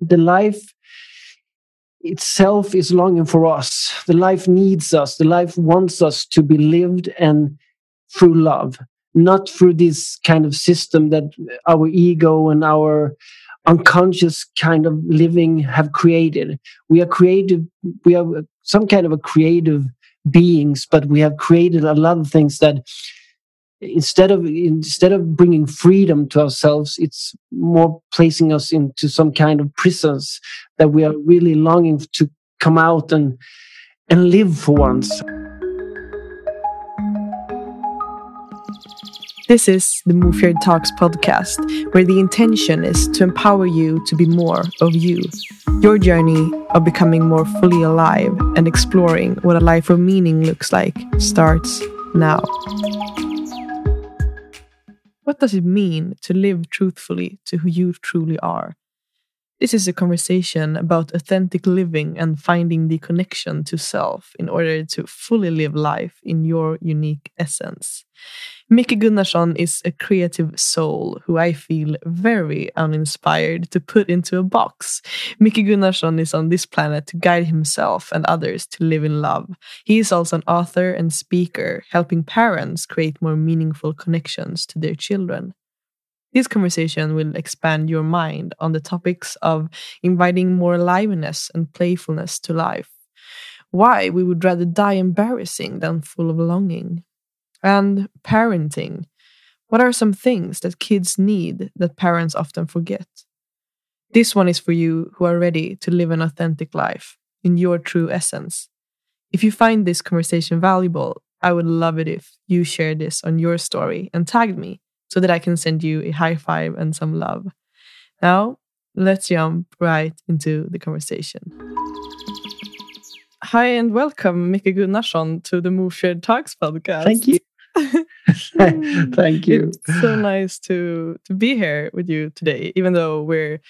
the life itself is longing for us. The life needs us. The life wants us to be lived and through love, not through this kind of system that our ego and our unconscious kind of living have created. We are creative. We are some kind of a creative beings, but we have created a lot of things that instead of instead of bringing freedom to ourselves it's more placing us into some kind of prisons that we are really longing to come out and and live for once This is the Move Your Talks podcast, where the intention is to empower you to be more of you. Your journey of becoming more fully alive and exploring what a life of meaning looks like starts now. What does it mean to live truthfully to who you truly are? This is a conversation about authentic living and finding the connection to self in order to fully live life in your unique essence. Micke Gunnarsson is a creative soul who I feel very uninspired to put into a box. Micke Gunnarsson is on this planet to guide himself and others to live in love. He is also an author and speaker, helping parents create more meaningful connections to their children. This conversation will expand your mind on the topics of inviting more liveliness and playfulness to life, why we would rather die embarrassing than full of longing, and parenting. What are some things that kids need that parents often forget? This one is for you who are ready to live an authentic life in your true essence. If you find this conversation valuable, I would love it if you share this on your story and tag me so that I can send you a high five and some love. Now, let's jump right into the conversation. Hi and welcome, Micke Gunnarsson, to the Move Shared Talks podcast. Thank you. Thank you. It's so nice to to be here with you today, even though we're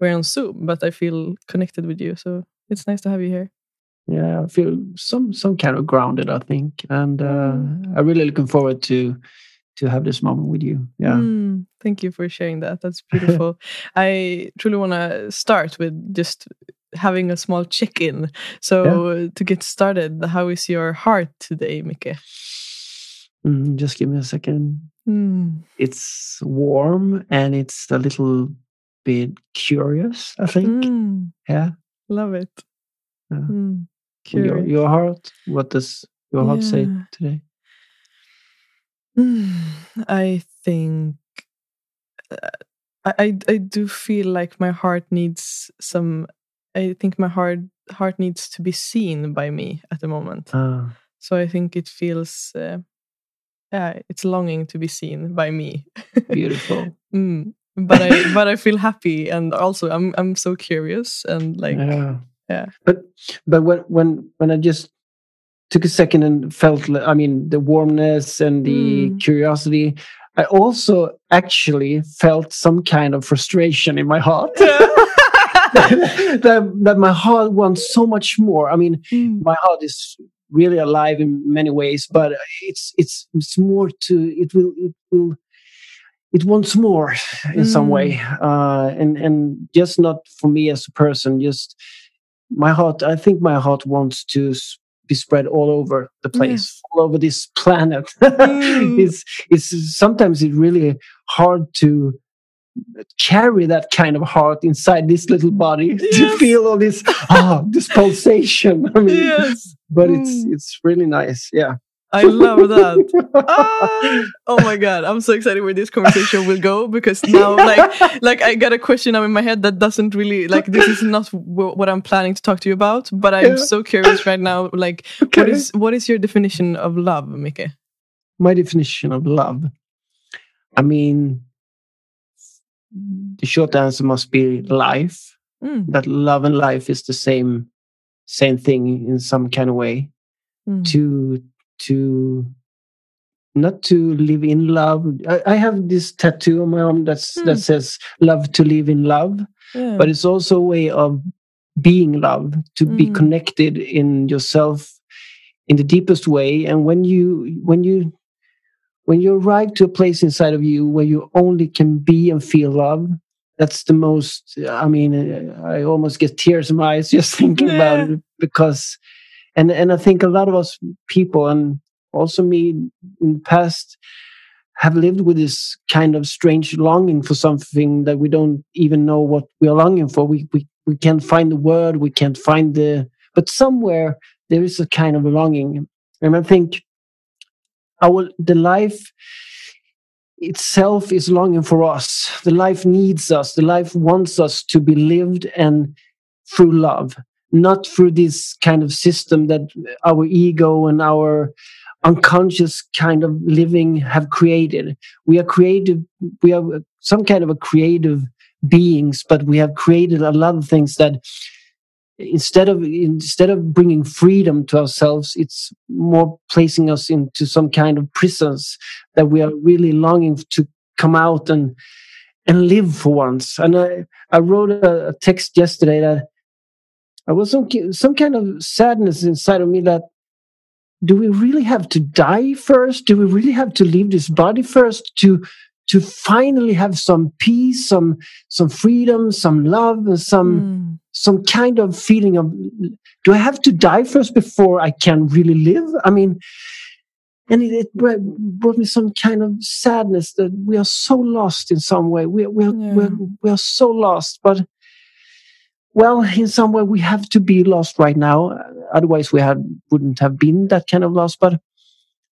we're on Zoom, but I feel connected with you. So it's nice to have you here. Yeah, I feel some some kind of grounded, I think, and uh, Mm. I'm really looking forward to to have this moment with you. Yeah. Mm, thank you for sharing that. That's beautiful. I truly want to start with just having a small check in. So, to get started, how is your heart today, Micke? Mm, just give me a second. Mm, It's warm and it's a little bit curious. I think. mm, Yeah. love it. Yeah. Mm, Your your heart. What does your heart say today? I think uh, I, I I do feel like my heart needs some. I think my heart heart needs to be seen by me at the moment. Ah, So I think it feels, uh, yeah, it's longing to be seen by me. beautiful. mm. But I but I feel happy and also I'm I'm so curious and like yeah. yeah. But but when when when I just took a second and felt I mean the warmness and the Mm. curiosity, I also actually felt some kind of frustration in my heart. that, that my heart wants so much more. I mean, Mm. my heart is really alive in many ways, but it's it's it's more to it will it will it wants more in some way, uh, and and just not for me as a person. Just my heart. I think my heart wants to be spread all over the place, Yes. all over this planet. Mm. it's it's sometimes it's really hard to carry that kind of heart inside this little body to feel all this ah this pulsation. I mean, yes, but it's Mm. it's really nice. Yeah. I love that. ah! Oh my god, I'm so excited where this conversation will go because now like like I got a question now in my head that doesn't really like this is not w- what I'm planning to talk to you about, but I'm Yeah. so curious right now. Like, what Okay. is what is your definition of love, Micke? my definition of love. I mean, the short answer must be life. Mm, That love and life is the same, same thing in some kind of way. mm, To to not to live in love. I, I have this tattoo on my arm that's Hmm. that says "love to live in love," yeah. but it's also a way of being love, to be Mm. connected in yourself in the deepest way. And when you when you when you arrive to a place inside of you where you only can be and feel love, that's the most i mean i almost get tears in my eyes just thinking yeah. about it because and and i think a lot of us people and also me in the past have lived with this kind of strange longing for something that we don't even know what we are longing for we we, we can't find the word we can't find the but somewhere there is a kind of longing and i think our the life itself is longing for us. The life needs us. The life wants us to be lived and through love, not through this kind of system that our ego and our unconscious kind of living have created. We are creative. We are some kind of a creative beings, but we have created a lot of things that instead of instead of bringing freedom to ourselves it's more placing us into some kind of prisons that we are really longing to come out and and live for once and i i wrote a, a text yesterday that i was some some kind of sadness inside of me that do we really have to die first do we really have to leave this body first to to finally have some peace some some freedom some love and some mm some kind of feeling of do I have to die first before I can really live? I mean, and it, it brought me some kind of sadness that we are so lost in some way. We, we, are, yeah. we're, we are so lost, but well, in some way we have to be lost right now. Otherwise, we had, wouldn't have been that kind of lost. But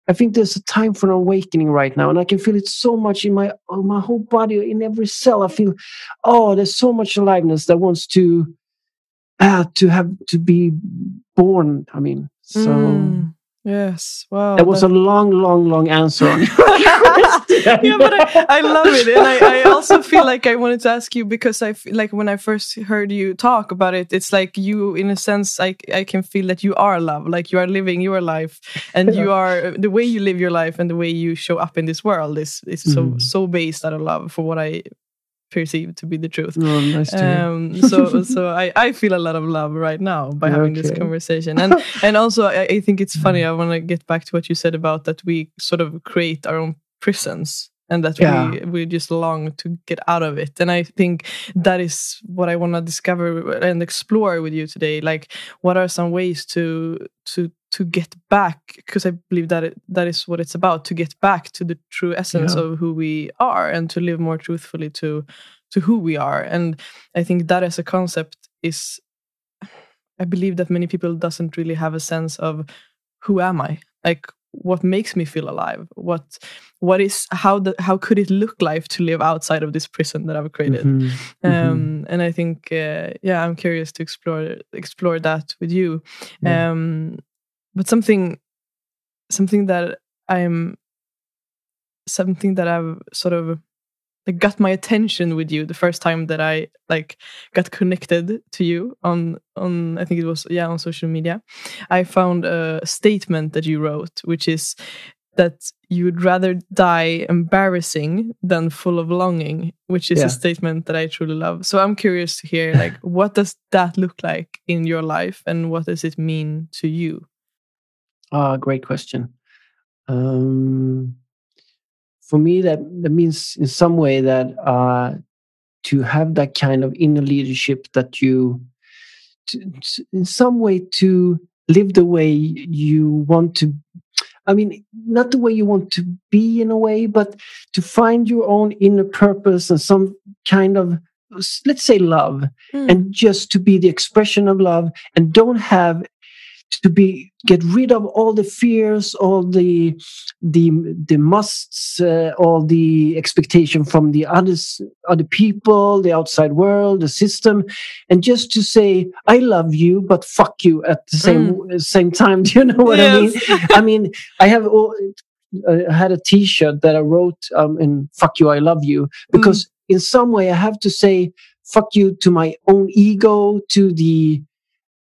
I think there's a time for an awakening right now, and I can feel it so much in my my whole body, in every cell. I feel, oh, there's so much aliveness that wants to uh, to have to be born. I mean, so. Mm. Yes. Wow. That was that... a long, long, long answer. yeah, but I, I, love it, and I, I, also feel like I wanted to ask you because I feel like when I first heard you talk about it, it's like you, in a sense, I I can feel that you are love, like you are living your life, and you are the way you live your life and the way you show up in this world is is so mm. so based out of love for what I perceived to be the truth. Oh, nice um, so so I, I feel a lot of love right now by having okay. this conversation. And and also I, I think it's funny, mm. I want to get back to what you said about that we sort of create our own prisons and that yeah. we we just long to get out of it and i think that is what i want to discover and explore with you today like what are some ways to to to get back because i believe that it, that is what it's about to get back to the true essence yeah. of who we are and to live more truthfully to to who we are and i think that as a concept is i believe that many people doesn't really have a sense of who am i like what makes me feel alive what what is how the how could it look like to live outside of this prison that i've created mm -hmm. um, mm -hmm. and i think uh, yeah i'm curious to explore explore that with you um, but something something that i'm something that i've sort of like got my attention with you the first time that I like got connected to you on on I think it was yeah on social media. I found a statement that you wrote, which is that you would rather die embarrassing than full of longing, which is yeah. a statement that I truly love. So I'm curious to hear like what does that look like in your life and what does it mean to you? Ah, great question. Um for me that that means in some way that uh, to have that kind of inner leadership that you to, in some way to live the way you want to i mean not the way you want to be in a way but to find your own inner purpose and some kind of let's say love mm. and just to be the expression of love and don't have to be get rid of all the fears all the the the musts uh, all the expectation from the others other people the outside world the system and just to say i love you but fuck you at the same mm. same time do you know what yes. i mean i mean i have all, I had a T-shirt that I wrote um, in "Fuck you, I love you" because mm. in some way I have to say "fuck you" to my own ego, to the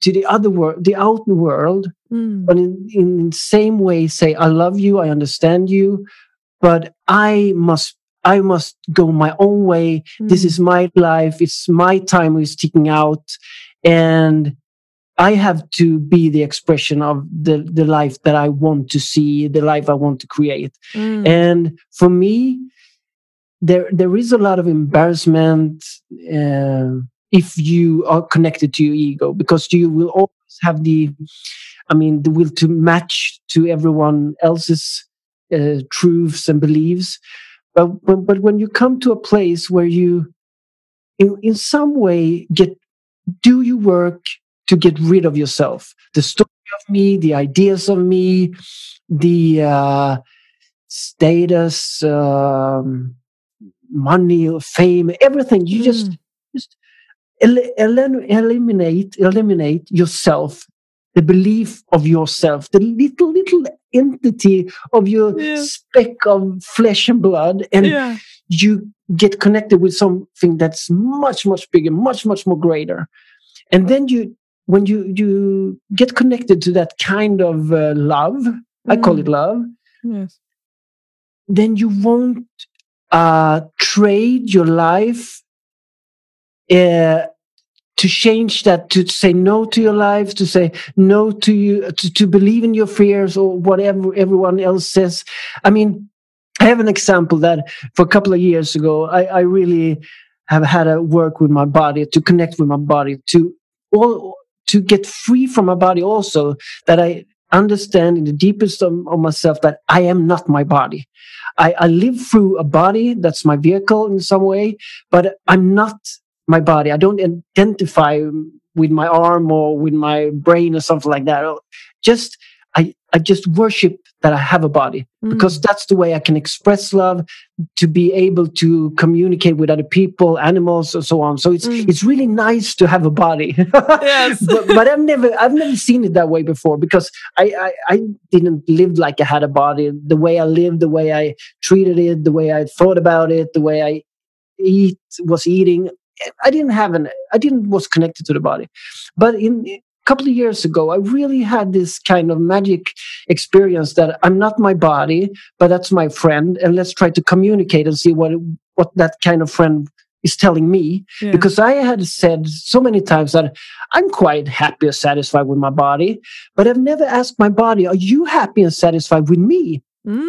to the other world, the outer world, mm. but in, in the same way say, I love you, I understand you, but I must I must go my own way. Mm. This is my life. It's my time is ticking out. And I have to be the expression of the, the life that I want to see, the life I want to create. Mm. And for me, there there is a lot of embarrassment uh, if you are connected to your ego because you will always have the i mean the will to match to everyone else's uh, truths and beliefs. But, but but when you come to a place where you in, in some way get do you work to get rid of yourself. The story of me the ideas of me the uh, status um, money fame everything. You just Mm. just el- eliminate eliminate yourself the belief of yourself the little little entity of your Yeah. speck of flesh and blood and yeah. you get connected with something that's much much bigger much much more greater and then you when you you get connected to that kind of uh, love i call Mm. it love Yes. then you won't uh, trade your life uh, to change that to say no to your life to say no to you to, to believe in your fears or whatever everyone else says. I mean i have an example that for a couple of years ago i, I really have had a work with my body to connect with my body to all to get free from my body also that i understand in the deepest of, of myself that i am not my body. I, I live through a body that's my vehicle in some way, but I'm not my body. I don't identify with my arm or with my brain or something like that. Just I, I just worship that I have a body Mm. because that's the way I can express love, to be able to communicate with other people, animals, and so on. So it's Mm. it's really nice to have a body. Yes. but, but I've never I've never seen it that way before because I, I I didn't live like I had a body. The way I lived, the way I treated it, the way I thought about it, the way I eat was eating. I didn't have an I didn't was connected to the body. But in a couple of years ago, I really had this kind of magic experience that I'm not my body, but that's my friend, and let's try to communicate and see what what that kind of friend is telling me Yeah. because I had said so many times that I'm quite happy and satisfied with my body, but I've never asked my body, Are you happy and satisfied with me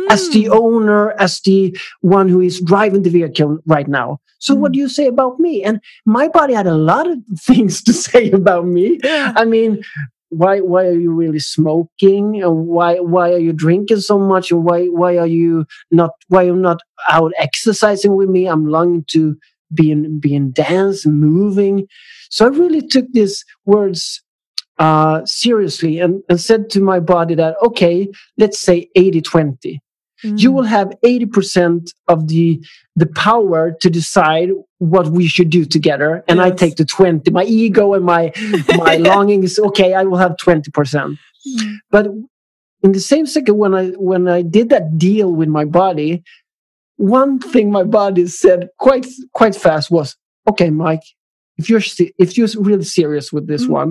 as the Mm. owner, as the one who is driving the vehicle right now? So, what Mm. do you say about me? And my body had a lot of things to say about me. Yeah. I mean, why why are you really smoking and why why are you drinking so much and why why are you not why you're you not out exercising with me i'm longing to be in be in dance moving so i really took these words uh seriously and, and said to my body that okay let's say 80 20 you Mm. will have 80% of the the power to decide what we should do together and i take the 20 my ego and my my longings okay i will have 20% Mm. but in the same second when i when i did that deal with my body one thing my body said quite quite fast was okay mike if you're if you're really serious with this Mm. one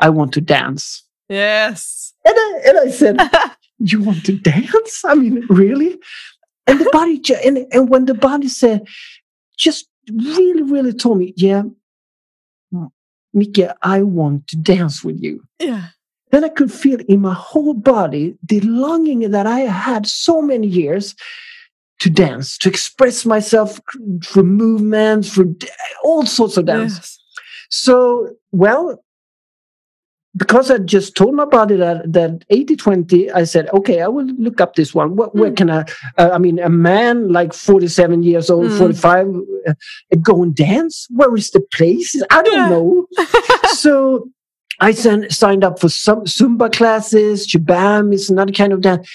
i want to dance Yes. and I, and I said you want to dance? I mean, really? And the body, and, and when the body said, just really, really told me, yeah, Mika, I want to dance with you. yeah. Then I could feel in my whole body the longing that I had so many years to dance, to express myself through movements, through all sorts of dance. Yes. So, well, because I just told my body that that 80 20, I said, okay, I will look up this one. What, Where Mm. can I? Uh, I mean, a man like 47 years old, Mm. 45, uh, go and dance? Where is the place? I don't Yeah. know. so I sen- signed up for some Zumba classes. Shabam is another kind of dance.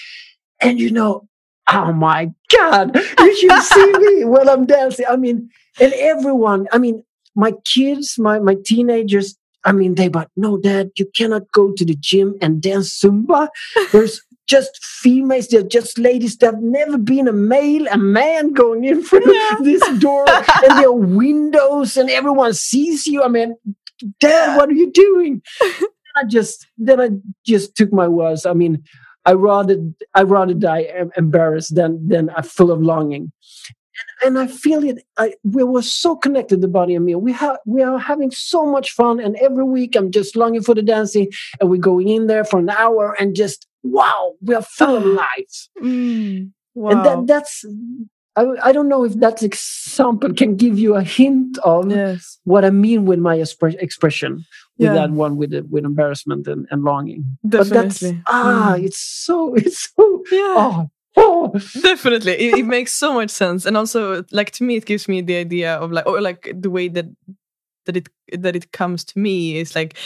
And you know, oh my God, you should see me when I'm dancing. I mean, and everyone, I mean, my kids, my, my teenagers, I mean, they but no, dad, you cannot go to the gym and dance Zumba. There's just females, they're just ladies. There've never been a male, a man going in through Yeah. this door, and there are windows, and everyone sees you. I mean, dad, what are you doing? I just then I just took my words. I mean, I rather I rather die embarrassed than than uh, full of longing. And, and I feel it. I, we were so connected, the body and me. We have we are having so much fun, and every week I'm just longing for the dancing, and we're going in there for an hour, and just wow, we are full of Oh. life. Mm. Wow. And that that's I, I don't know if that example can give you a hint of Yes. what I mean with my expre- expression with Yeah. that one with with embarrassment and, and longing. But that's ah, Mm. it's so it's so Yeah. oh. Definitely, it, it makes so much sense, and also like to me, it gives me the idea of like, or like the way that that it that it comes to me is like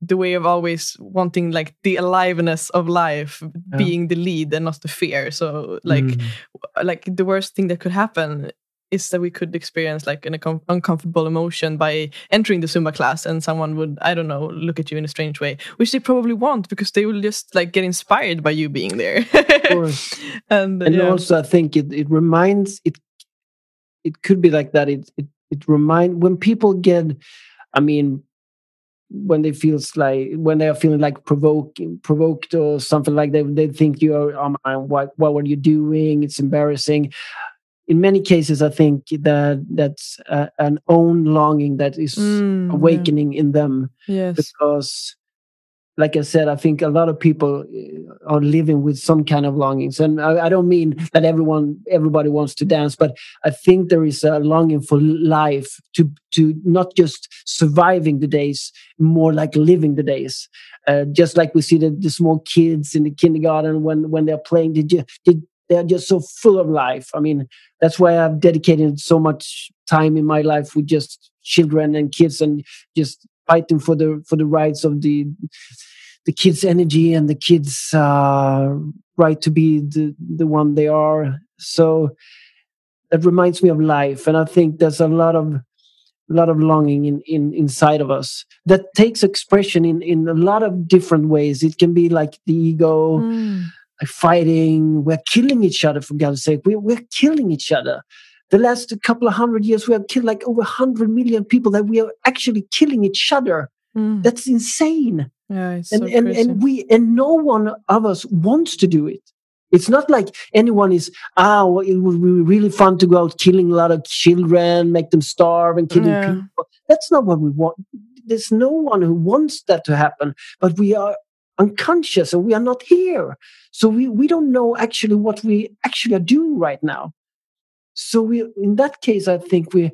the way of always wanting like the aliveness of life Yeah. being the lead and not the fear. So like Mm. like the worst thing that could happen is that we could experience like an uncomfortable emotion by entering the Zumba class and someone would, I don't know, look at you in a strange way, which they probably won't because they will just like get inspired by you being there. Of course. and and yeah. also I think it, it reminds it it could be like that. It it it remind when people get I mean when they feels like when they are feeling like provoking provoked or something like that they think you're um, uh, what what were you doing it's embarrassing in many cases i think that that's uh, an own longing that is Mm, yeah. awakening in them Yes. because like i said i think a lot of people uh, are living with some kind of longings and I, I don't mean that everyone everybody wants to dance but i think there is a longing for life to to not just surviving the days more like living the days uh, just like we see the, the small kids in the kindergarten when when they're playing they, ju- they, they're just so full of life. I mean that's why i've dedicated so much time in my life with just children and kids and just fighting for the for the rights of the the kids energy and the kids uh, right to be the the one they are. So that reminds me of life and i think there's a lot of a lot of longing in, in inside of us that takes expression in in a lot of different ways. It can be like the ego Mm. Fighting. We're killing each other for god's sake. We, we're killing each other. The last couple of hundred years we have killed like over 100 million people that we are actually killing each other. Mm. that's insane. Yeah, it's and so and, and we and no one of us wants to do it. It's not like anyone is ah well, it would be really fun to go out killing a lot of children make them starve and killing Yeah. people. That's not what we want. There's no one who wants that to happen but we are unconscious and we are not here so we we don't know actually what we actually are doing right now so we in that case i think we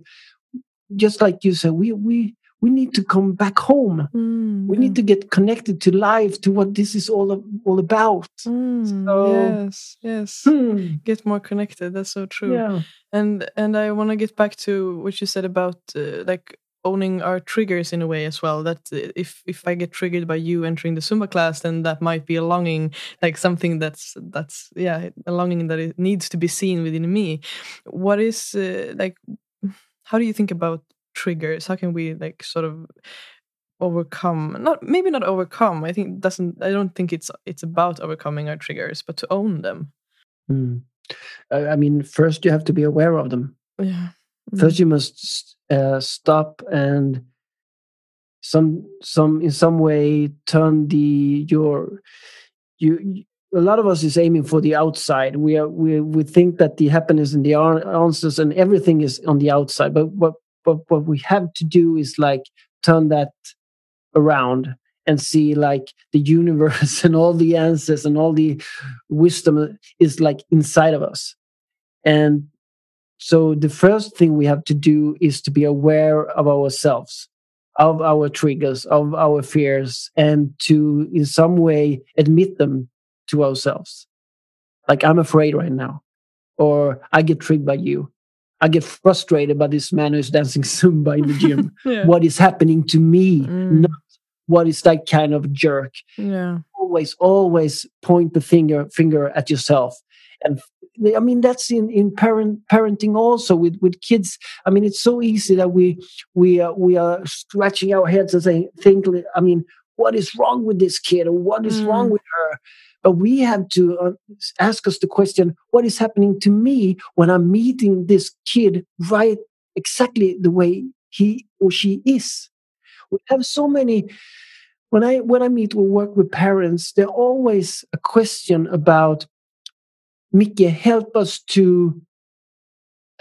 just like you said we we we need to come back home Mm, we yeah. need to get connected to life to what this is all all about Mm, So- yes, yes. Hmm. Get more connected. That's so true. yeah And and I want to get back to what you said about uh, like owning our triggers in a way as well. That uh, if if I get triggered by you entering the Zumba class, then that might be a longing, like something that's that's yeah, a longing that it needs to be seen within me. What is uh, like? How do you think about triggers? How can we like sort of overcome not maybe not overcome i think doesn't i don't think it's it's about overcoming our triggers but to own them. I I mean first you have to be aware of them yeah first you must uh, stop and some some in some way turn the your you you- a lot of us is aiming for the outside. We are we we think that the happiness and the answers and everything is on the outside but what but what we have to do is like turn that around and see like the universe and all the answers and all the wisdom is like inside of us. And so the first thing we have to do is to be aware of ourselves, of our triggers, of our fears, and to in some way admit them to ourselves. Like I'm afraid right now, or I get triggered by you. I get frustrated by this man who's dancing Zumba in the gym. yeah what is happening to me? Mm. Not what is that kind of jerk yeah always always point the finger finger at yourself and i mean that's in in parent parenting also with with kids. I mean it's so easy that we we uh, we are scratching our heads and saying think i mean what is wrong with this kid or what is wrong Mm. with her? But we have to uh, ask us the question what is happening to me when i'm meeting this kid right exactly the way he or she is? We have so many when I when I meet or work with parents, there's always a question about Mickey, help us to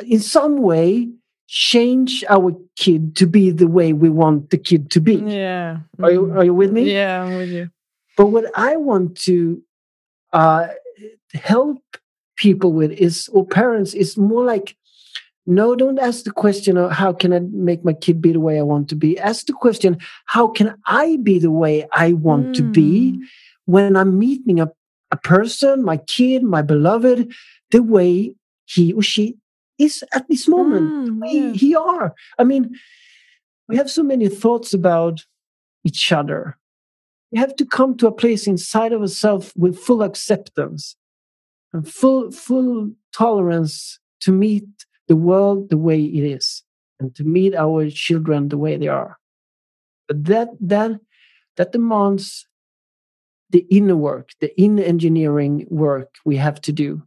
in some way change our kid to be the way we want the kid to be. yeah Are you Mhm. are you with me? yeah i'm with you But what I want to uh, help people with is or parents is more like no don't ask the question of how can i make my kid be the way i want to be ask the question how can i be the way i want mm. to be hmm. when i'm meeting a, a person my kid my beloved the way he or she is at this moment mm, yeah. he, he are. I mean we have so many thoughts about each other. We have to come to a place inside of ourselves with full acceptance and full full tolerance to meet the world the way it is and to meet our children the way they are. But that that that demands the inner work the inner engineering work we have to do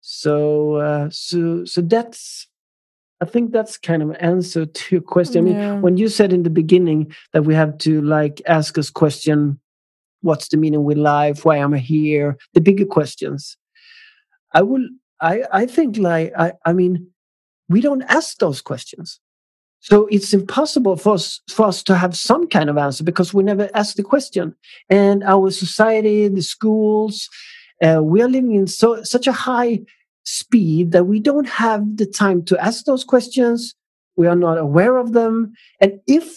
so uh, so so that's I think that's kind of an answer to your question. Yeah. I mean, when you said in the beginning that we have to like ask us question, what's the meaning with life? Why am I here? The bigger questions. I will. I I think like I I mean, we don't ask those questions, so it's impossible for us for us to have some kind of answer because we never ask the question. And our society, the schools, uh, we are living in so such a high speed that we don't have the time to ask those questions. We are not aware of them. And if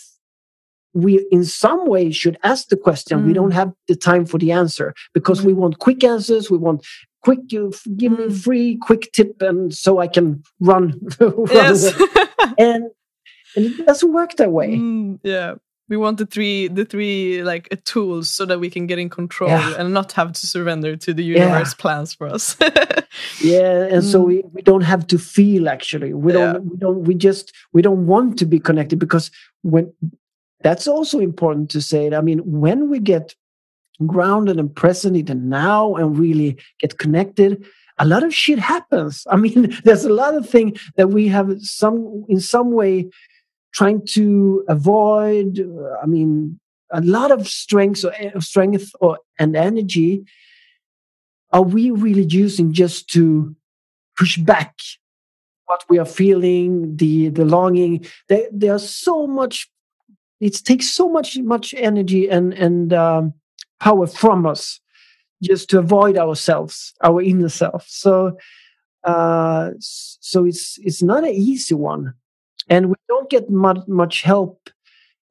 we in some way should ask the question, mm. we don't mm. have the time for the answer because mm. we want quick answers. We want quick, uh, give mm. me free, quick tip, and so I can run. run yes. and, and it doesn't work that way. Mm, yeah we want the three the three like uh, tools so that we can get in control yeah. and not have to surrender to the universe yeah. plans for us yeah and mm. so we, we don't have to feel actually we don't yeah. we don't we just we don't want to be connected because when that's also important to say i mean when we get grounded and present in the now and really get connected a lot of shit happens i mean there's a lot of things that we have some in some way trying to avoid i mean a lot of strength or eh, strength or and energy are we really using just to push back what we are feeling the the longing? There, there's so much it takes so much much energy and and um, power from us just to avoid ourselves our inner self. So uh so it's it's not an easy one and we don't get much, much help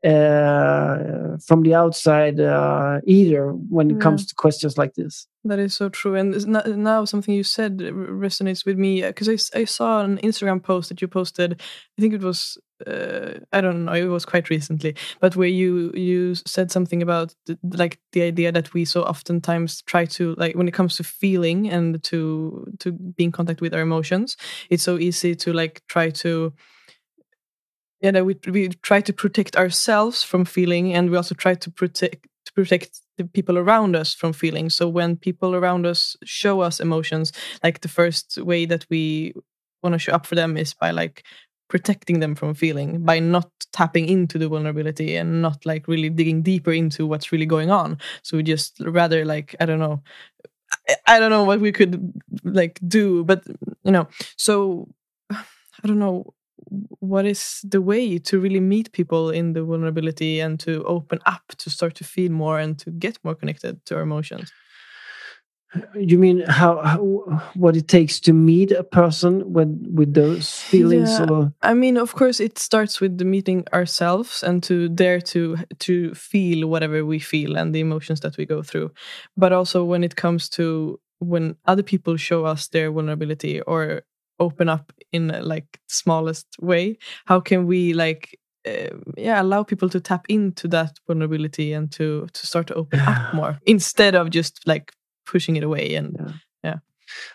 uh, from the outside uh, either when it yeah. comes to questions like this. That is so true. And now something you said resonates with me because I, I saw an Instagram post that you posted. I think it was uh, I don't know. It was quite recently, but where you you said something about the, like the idea that we so oftentimes try to like when it comes to feeling and to to be in contact with our emotions, it's so easy to like try to yeah uh, that we we try to protect ourselves from feeling and we also try to protect to protect the people around us from feeling. So when people around us show us emotions like the first way that we want to show up for them is by like protecting them from feeling by not tapping into the vulnerability and not like really digging deeper into what's really going on. So we just rather like i don't know I don't know what we could like do, but you know, so I don't know what is the way to really meet people in the vulnerability and to open up to start to feel more and to get more connected to our emotions you mean how, how what it takes to meet a person with with those feelings yeah. or i mean of course it starts with the meeting ourselves and to dare to to feel whatever we feel and the emotions that we go through but also when it comes to when other people show us their vulnerability or open up in like smallest way how can we like uh, yeah allow people to tap into that vulnerability and to to start to open up more instead of just like pushing it away and yeah. yeah.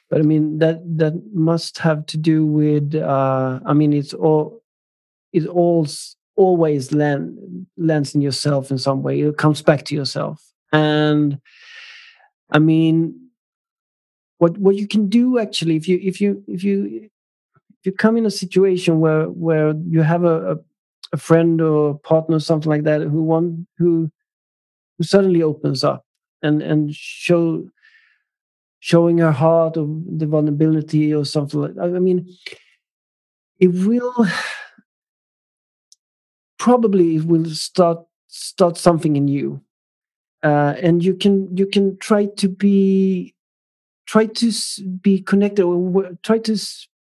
but i mean that that must have to do with uh i mean it's all it all always land, lands in yourself in some way it comes back to yourself and i mean what what you can do actually if you if you if you if you come in a situation where where you have a, a, a friend or partner or something like that who want who who suddenly opens up and and show showing her heart or the vulnerability or something like that. I mean it will probably it will start start something in you uh, and you can you can try to be try to be connected or try to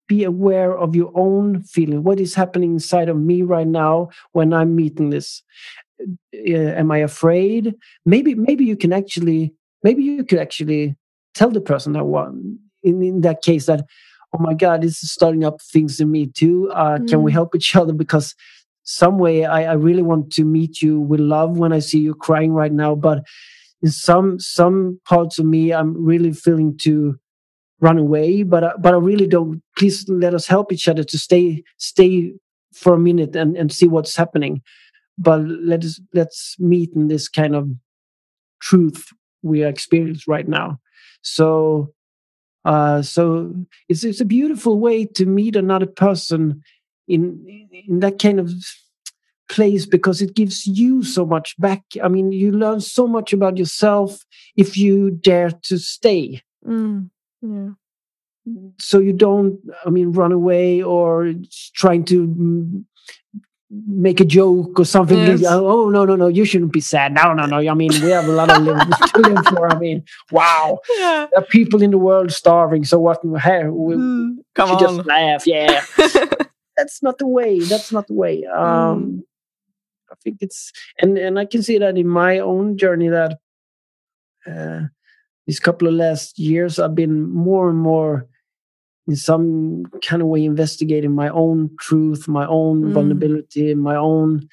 be aware of your own feeling what is happening inside of me right now when i'm meeting this uh, am i afraid maybe maybe you can actually maybe you could actually tell the person that one in, in that case that oh my god this is starting up things in me too uh, mm. can we mm. help each other because some way I, I really want to meet you with love when i see you crying right now but some some parts of me i'm really feeling to run away but I, but i really don't please let us help each other to stay stay for a minute and and see what's happening. But let us let's meet in this kind of truth we are experiencing right now. So uh so it's it's a beautiful way to meet another person in in that kind of place because it gives you so much back. I mean, you learn so much about yourself if you dare to stay. Mm, yeah. So you don't, I mean, run away or trying to make a joke or something. Yes. Oh no, no, no! You shouldn't be sad. No, no, no. I mean, we have a lot of live, to live for. I mean, wow, yeah. there are people in the world starving. So what? Hey, we, mm, come on, just laugh. Yeah, that's not the way. That's not the way. Um, mm. I think it's and and I can see that in my own journey that uh, these couple of last years I've been more and more in some kind of way investigating my own truth, my own mm. vulnerability, my own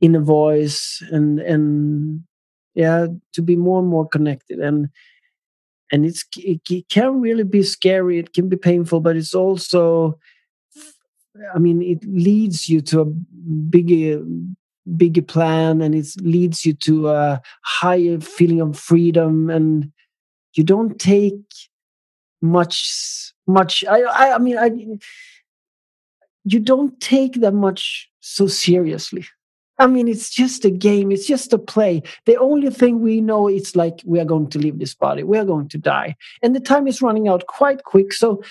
inner voice, and and yeah, to be more and more connected and and it's it, it can really be scary. It can be painful, but it's also I mean, it leads you to a bigger bigger plan and it leads you to a higher feeling of freedom and you don't take much much i i, I mean i you don't take that much so seriously. I mean it's just a game it's just a play. The only thing we know is like we are going to leave this body we are going to die. And the time is running out quite quick so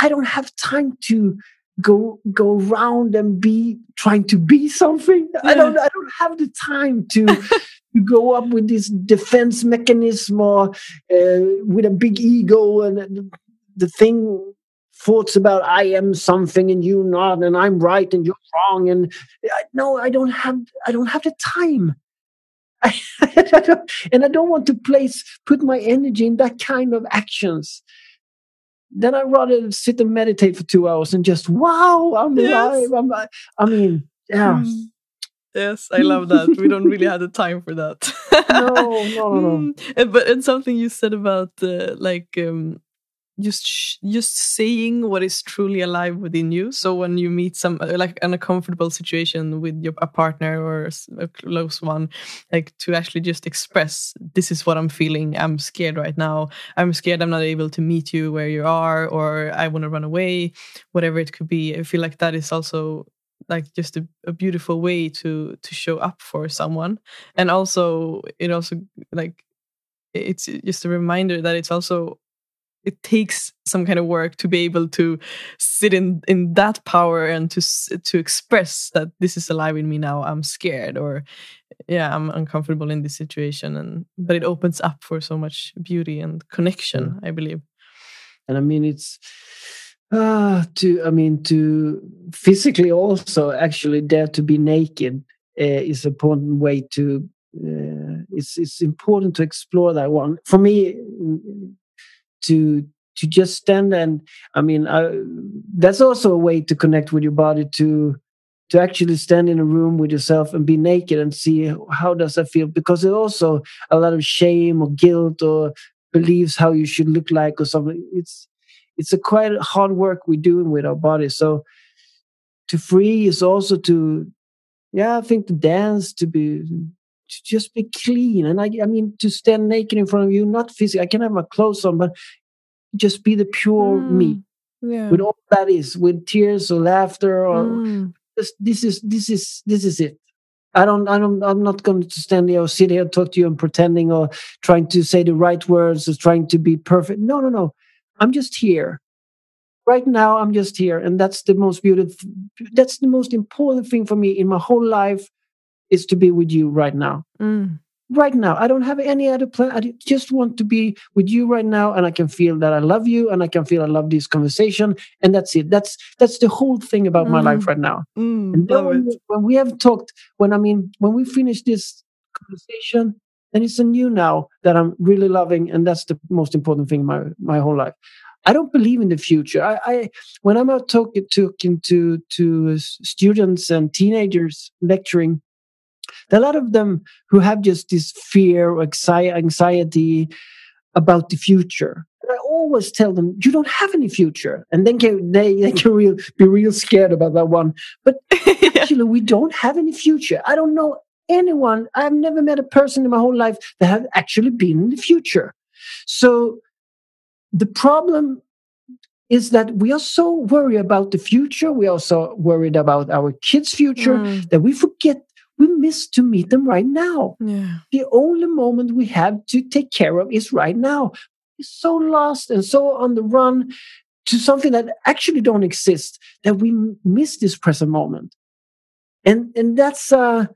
i don't have time to go go around and be trying to be something. Yeah. I don't I don't have the time to to go up with this defense mechanism or uh, with a big ego and the thing thoughts about I am something and you not and I'm right and you're wrong and I, no I don't have I don't have the time. and I don't want to place put my energy in that kind of actions then I'd rather sit and meditate for two hours and just wow, I'm yes. alive. I'm, I mean, yeah. Mm. Yes, I love that. we don't really have the time for that. no, no, no, no. Mm. But and something you said about uh, like um, just just saying what is truly alive within you. So when you meet some uh, like in a comfortable situation with your a partner or a close one like to actually just express this is what i'm feeling. I'm scared right now. I'm scared i'm not able to meet you where you are or i want to run away whatever it could be. I feel like that is also like just a, a beautiful way to to show up for someone. And also it also like it's just a reminder that it's also it takes some kind of work to be able to sit in in that power and to to express that this is alive in me now i'm scared or yeah i'm uncomfortable in this situation. And but it opens up for so much beauty and connection i believe. And i mean it's uh to i mean to physically also actually dare to be naked uh, is an important way to uh, it's it's important to explore that one. For me to to just stand and i mean I, that's also a way to connect with your body to to actually stand in a room with yourself and be naked and see how does that feel. Because there's also a lot of shame or guilt or beliefs how you should look like or something. It's it's a quite hard work we're doing with our body. So to free is also to yeah i think to dance to be to just be clean. And I, I mean, to stand naked in front of you, not physically, I can have my clothes on, but just be the pure mm, me yeah. with all that is, with tears or laughter or mm. just, this is this is this is it. I don't, I don't, I'm not going to stand here or sit here and talk to you and pretending or trying to say the right words or trying to be perfect. No, no, no. I'm just here. Right now, I'm just here. And that's the most beautiful, that's the most important thing for me in my whole life is to be with you right now. Mm. right now. I don't have any other plan. I just want to be with you right now, and I can feel that I love you, and I can feel I love this conversation, and that's it. That's that's the whole thing about mm. my life mm. right now. Mm, and then when, when, we have talked, when I mean, when we finish this conversation, then it's a new now that I'm really loving, and that's the most important thing in my my whole life. I don't believe in the future. I, I when I'm out talking, talking to to students and teenagers lecturing, there are a lot of them who have just this fear or anxiety about the future. And I always tell them, you don't have any future. And then can, they, they can real, be real scared about that one. But actually, we don't have any future. I don't know anyone, I've never met a person in my whole life that have actually been in the future. So the problem is that we are so worried about the future. We are so worried about our kids' future mm. that we forget we miss to meet them right now. Yeah. The only moment we have to take care of is right now. We're so lost and so on the run to something that actually don't exist that we miss this present moment. And and that's uh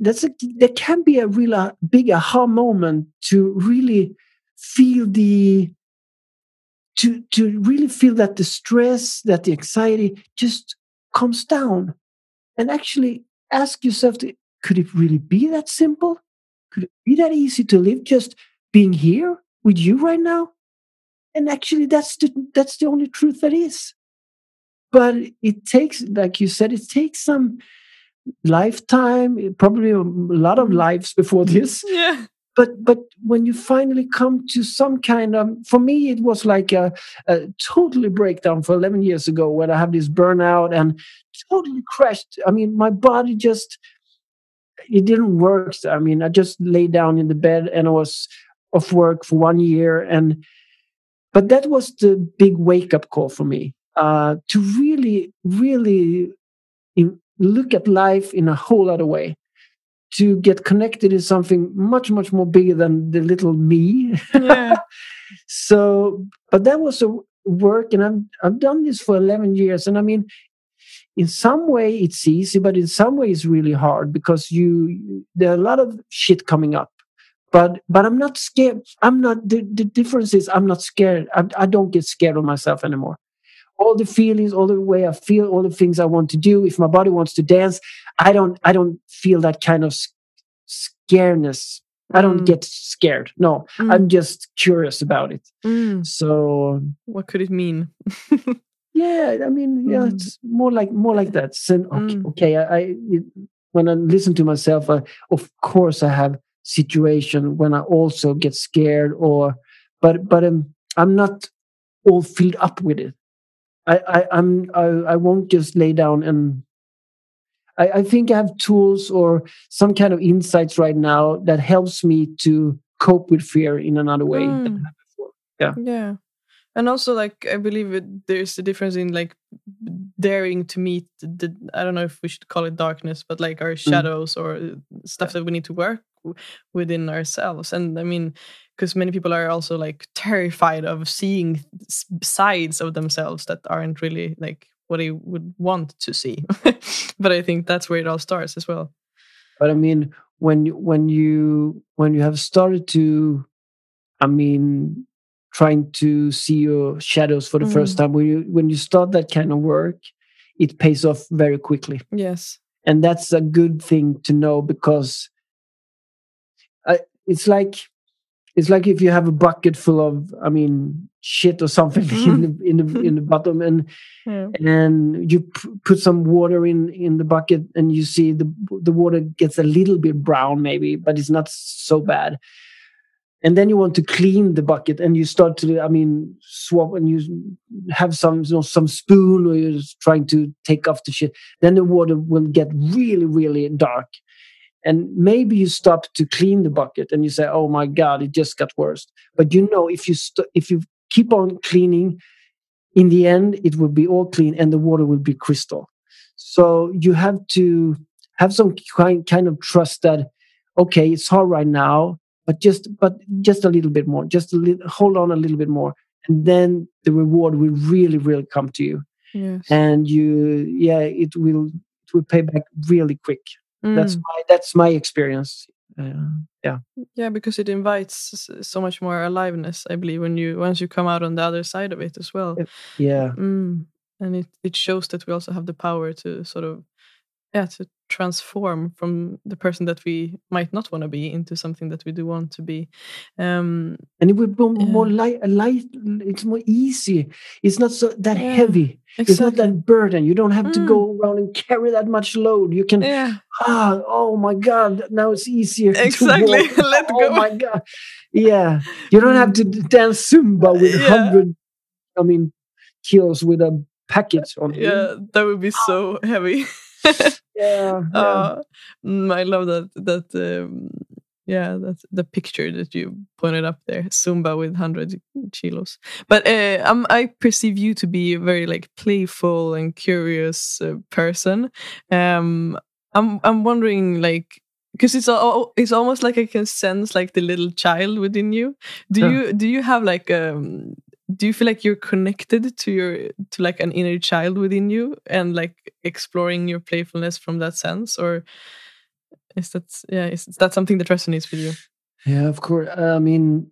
that's a, there can be a real uh, big aha moment to really feel the to to really feel that the stress that the anxiety just comes down and actually ask yourself to, could it really be that simple? Could it be that easy to live just being here with you right now? And actually, that's the, that's the only truth that is. But it takes, like you said, it takes some lifetime, probably a lot of mm-hmm. lives before this. Yeah. But but when you finally come to some kind of, for me, it was like a, a totally breakdown for 11 years ago when I have this burnout and totally crashed. I mean, my body just it didn't work. I mean, I just lay down in the bed and I was off work for one year. And but that was the big wake up call for me uh, to really, really look at life in a whole other way. To get connected is something much, much more bigger than the little me. Yeah. so, but that was a work, and I've I've done this for eleven years, and I mean, in some way it's easy but in some way it's really hard because you there are a lot of shit coming up but but i'm not scared i'm not the, the difference is i'm not scared I, I don't get scared of myself anymore all the feelings all the way i feel all the things i want to do if my body wants to dance i don't i don't feel that kind of scareness I don't mm. get scared. No, mm. I'm just curious about it. Mm. So, what could it mean? Yeah, I mean, yeah, mm. it's more like more like that. So, okay, mm. okay, I, I when I listen to myself, I, of course, I have situation when I also get scared, or but but um, I'm not all filled up with it. I, I I'm I, I won't just lay down and I, I think I have tools or some kind of insights right now that helps me to cope with fear in another way. Mm. Yeah. Yeah and also like i believe it, there's a difference in like daring to meet the i don't know if we should call it darkness but like our mm. shadows mm. or stuff that we need to work within ourselves and i mean because many people are also like terrified of seeing sides of themselves that aren't really like what they would want to see but i think that's where it all starts as well. But i mean when when you when you have started to i mean trying to see your shadows for the mm. first time when you when you start that kind of work it pays off very quickly. Yes. And that's a good thing to know because I, it's like it's like if you have a bucket full of i mean shit or something in the in the in the bottom and yeah. and you put some water in in the bucket and you see the the water gets a little bit brown maybe but it's not so bad. And then you want to clean the bucket and you start to i mean swap and you have some you know, some spoon or you're trying to take off the shit. Then the water will get really really dark and maybe you stop to clean the bucket and you say oh my god it just got worse. But you know if you st- if you keep on cleaning in the end it will be all clean and the water will be crystal. So you have to have some kind, kind of trust that okay it's hard right now but just but just a little bit more just a little hold on a little bit more and then the reward will really really come to you. Yes. and you yeah it will it will pay back really quick mm. that's my that's my experience uh, yeah yeah because it invites so much more aliveness i believe when you once you come out on the other side of it as well yeah mm. and it, it shows that we also have the power to sort of yeah to transform from the person that we might not want to be into something that we do want to be um and it would be more yeah. light light it's more easy it's not so that yeah, heavy exactly. it's not that burden you don't have mm. to go mm. around and carry that much load you can yeah. ah oh my god now it's easier exactly let oh go oh my god yeah you don't have to mm. dance zumba with yeah. 100 i mean kilos with a package on yeah that would be so heavy yeah, yeah. Uh, I love that that um, yeah that's the picture that you pointed up there Zumba with 100 kilos but uh, um, I perceive you to be a very like playful and curious uh, person um, I'm I'm wondering like because it's all, it's almost like I can sense like the little child within you. Do yeah. you do you have like um do you feel like you're connected to your to like an inner child within you and like exploring your playfulness from that sense? Or is that yeah is that something that resonates with you? Yeah of course. I mean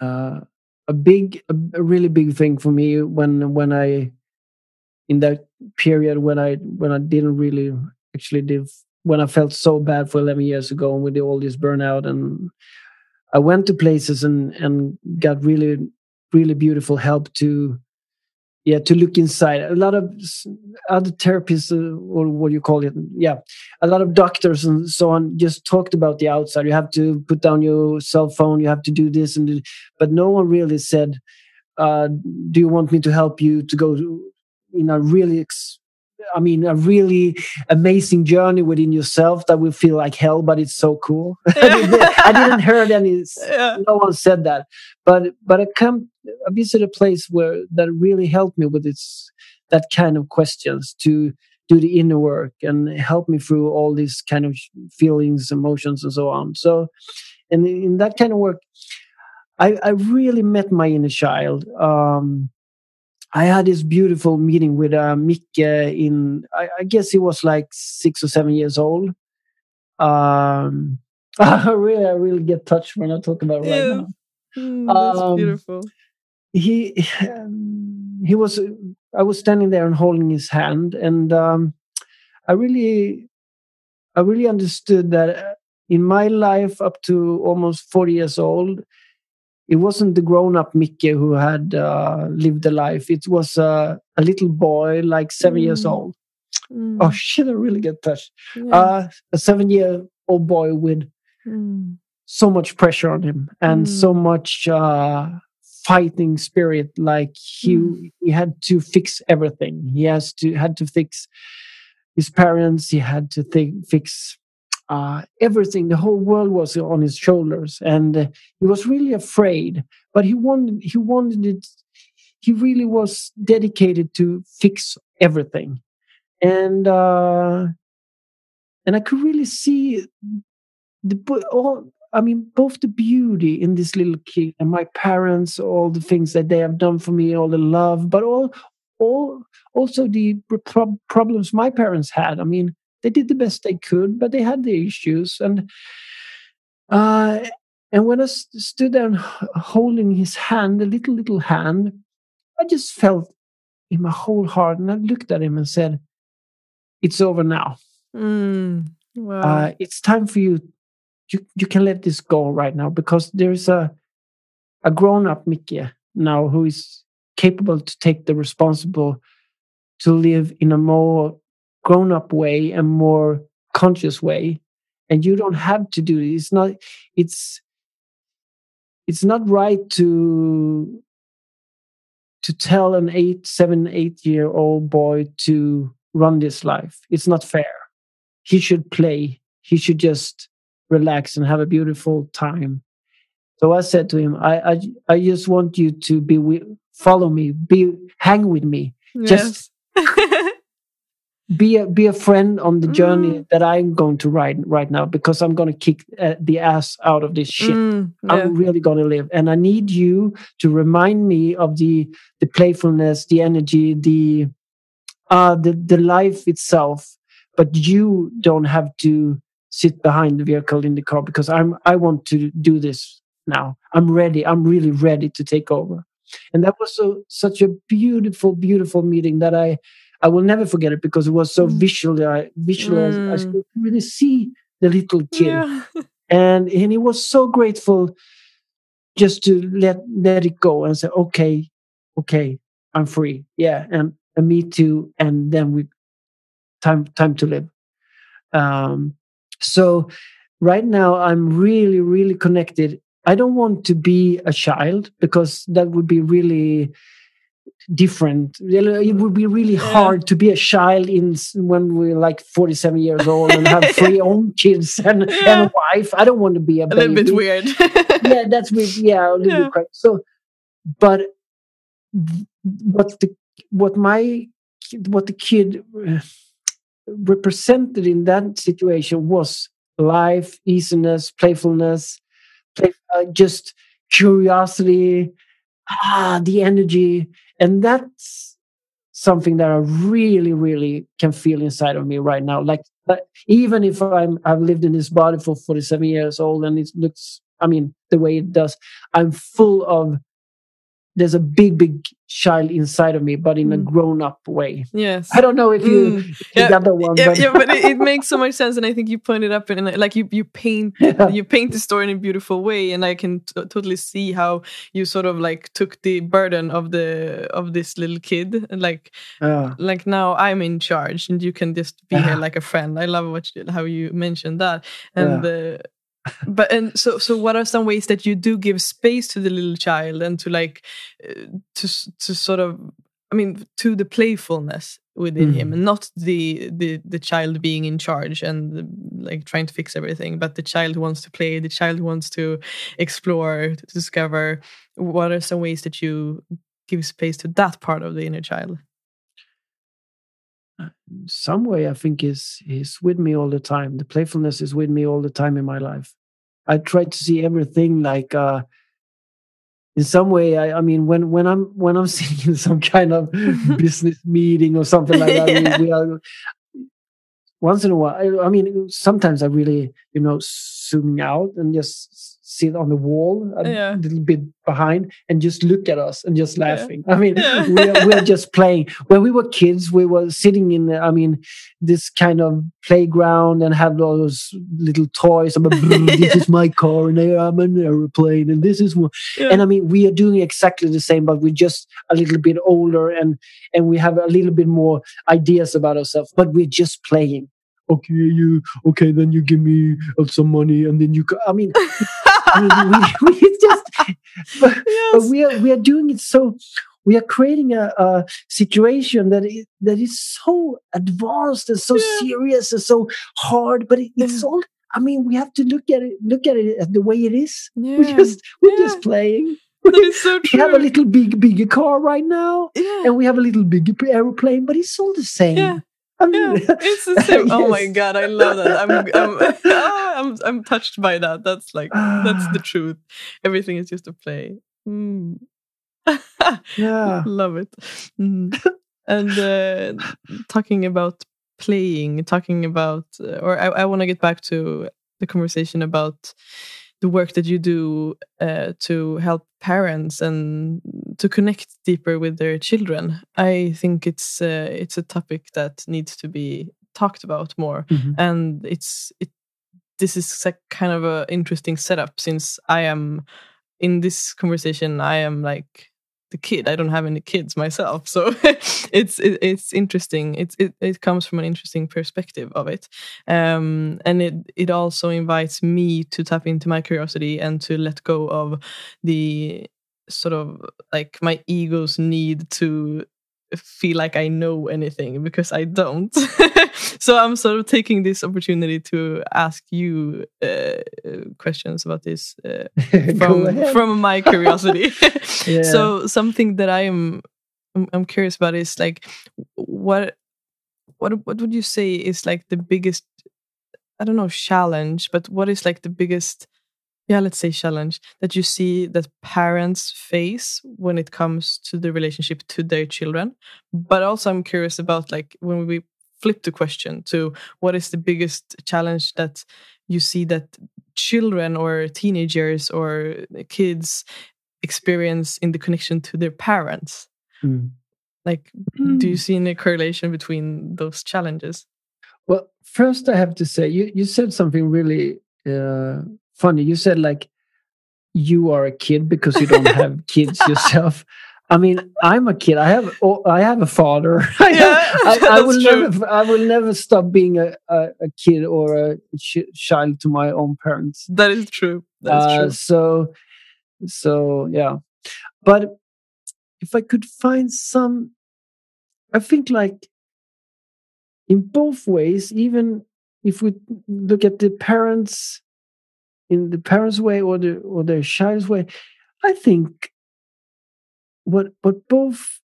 uh, a big a, a really big thing for me when when i in that period when i when i didn't really actually live when i felt so bad for 11 years ago and with all this burnout and i went to places and and got really really beautiful help to yeah to look inside. A lot of other therapists uh, or what you call it? Yeah a lot of doctors and so on just talked about the outside. You have to put down your cell phone you have to do this and do, but no one really said uh, do you want me to help you to go in a really ex- I mean, a really amazing journey within yourself that will feel like hell, but it's so cool. I didn't hear any. Yeah. No one said that, but but I come. I visit a place where that really helped me with its that kind of questions to do the inner work and help me through all these kind of feelings, emotions, and so on. So, and in that kind of work, I, I really met my inner child. Um, I had this beautiful meeting with uh, Micke in, I, I, guess he was like six or seven years old. Um, I really, I really get touched when I talk about it yeah. right now. Mm, that's um, beautiful. He, um, he was, I was standing there and holding his hand, and um, I really, I really understood that uh, in my life up to almost 40 years old, it wasn't the grown-up Mickey who had uh, lived the life. It was uh, a little boy, like seven mm. years old. Mm. Oh shit! I really get touched. Yeah. Uh, a seven-year-old boy with mm. so much pressure on him and so mm. much uh, fighting spirit. Like he mm. he had to fix everything. He has to had to fix his parents. He had to think, fix uh, everything, the whole world was on his shoulders, and uh, he was really afraid. But he wanted, he wanted it. He really was dedicated to fix everything, and uh, and I could really see the all. I mean, both the beauty in this little kid and my parents, all the things that they have done for me, all the love, but all, all also the pro- problems my parents had. I mean, they did the best they could, but they had the issues. And uh, and when I st- stood there holding his hand, a little little hand, I just felt in my whole heart, and I looked at him and said, "It's over now. Mm, wow. uh, it's time for you. You you can let this go right now because there is a a grown up Mickey now who is capable to take the responsible to live in a more grown up way and more conscious way. And you don't have to do it. It's not it's it's not right to to tell an eight seven eight year old boy to run this life. It's not fair. He should play. He should just relax and have a beautiful time. So i said to him i i, I just want you to be with follow me. Be hang with me. Yes. just be a be a friend on the journey mm. that I'm going to ride right now because I'm going to kick uh, the ass out of this shit. Mm, yeah. I'm really going to live, and I need you to remind me of the the playfulness, the energy, the uh the the life itself. But you don't have to sit behind the vehicle in the car because I'm I want to do this now. I'm ready. I'm really ready to take over. And that was so such a beautiful, beautiful meeting that I I will never forget it because it was so Mm. visual. I visualized. I Mm. could really see the little kid, Yeah. and and he was so grateful just to let let it go and say, okay, okay, I'm free. Yeah, and, and me too. And then we time time to live. Um, so right now I'm really really connected. I don't want to be a child because that would be really different. It would be really Yeah. hard to be a child in when we're like 47 years old and have three own kids and, and a wife. I don't want to be a, A little bit weird. yeah, that's weird. Yeah, a little Yeah. bit crazy. So, but what the what my kid- what the kid uh, represented in that situation was life, easiness, playfulness, play, uh, just curiosity, ah, the energy, and that's something that I really, really can feel inside of me right now. Like, even if I'm I've lived in this body for 47 years old and it looks, I mean, the way it does, I'm full of. There's a big, big child inside of me, but in a Mm. grown-up way. yes. I don't know if you, Mm. Yeah, got that one, yeah, but, yeah, but it, it makes so much sense, and I think you pointed it up and like you you paint Yeah. you paint the story in a beautiful way, and I can t- totally see how you sort of like took the burden of the of this little kid, and like like now I'm in charge, and you can just be here like a friend. I love what you, how you mentioned that, and. Uh, but and so so what are some ways that you do give space to the little child and to like uh, to to sort of i mean to the playfulness within him Mm. and not the the the child being in charge and uh, like trying to fix everything but the child wants to play the child wants to explore to discover what are some ways that you give space to that part of the inner child some way I think is is with me all the time. The playfulness is with me all the time in my life. I try to see everything like uh in some way I, I mean when when I'm when I'm sitting in some kind of business meeting or something like that, I mean, Yeah. we are once in a while I, I mean sometimes I really, you know, zooming out and just sit on the wall a Yeah. little bit behind and just look at us and just Yeah. laughing. I mean Yeah. we are, we just playing. When we were kids, we were sitting in, I mean, this kind of playground and had all those little toys. I'm a, this Yeah. is my car, and I'm an aeroplane, and this is one. Yeah. And I mean, we are doing exactly the same, but we're just a little bit older, and and we have a little bit more ideas about ourselves. But we're just playing. Okay, you okay? Then you give me uh, some money, and then you. I mean, I mean, we, we just. But, but we are we are doing it so we are creating a, a situation that is, that is so advanced and so Yeah. serious and so hard but it, it's all i mean we have to look at it look at it as the way it is yeah. we're just we're Yeah. just playing so we have a little big bigger car right now yeah. and we have a little bigger aeroplane but it's all the same Yeah. I mean, Yeah, it's the same. Oh my god, I love that. I'm I'm oh, I'm I'm touched by that. That's like that's the truth. Everything is just a play. Mm. yeah love it. Mm. And uh, talking about playing, talking about, uh, or I, I want to get back to the conversation about the work that you do uh, to help parents and to connect deeper with their children. I think it's uh, it's a topic that needs to be talked about more, Mhm. and it's it. This is a kind of a interesting setup since I am in this conversation. I am like the kid. I don't have any kids myself, so it's it, it's interesting. It's it, it comes from an interesting perspective of it, um, and it it also invites me to tap into my curiosity and to let go of the sort of like my ego's need to feel like I know anything because I don't. so I'm sort of taking this opportunity to ask you uh, questions about this uh, from from my curiosity. Yeah. So something that I am I'm, I'm curious about is like what what what would you say is like the biggest I don't know challenge, but what is like the biggest yeah, let's say challenge that you see that parents face when it comes to the relationship to their children. But also I'm curious about like when we flip the question to what is the biggest challenge that you see that children or teenagers or kids experience in the connection to their parents Mm. like do you see any correlation between those challenges Well, first I have to say you you said something really uh, funny. You said like you are a kid because you don't have kids yourself. I mean, I'm a kid. I have oh, I have a father. I, Yeah, I, I that's will true. never I will never stop being a, a, a kid or a ch- child to my own parents. that is true that's Uh, true So, so yeah. But if I could find some, I think like in both ways, even if we look at the parents in the parents' way or the or their child's way, I think what what both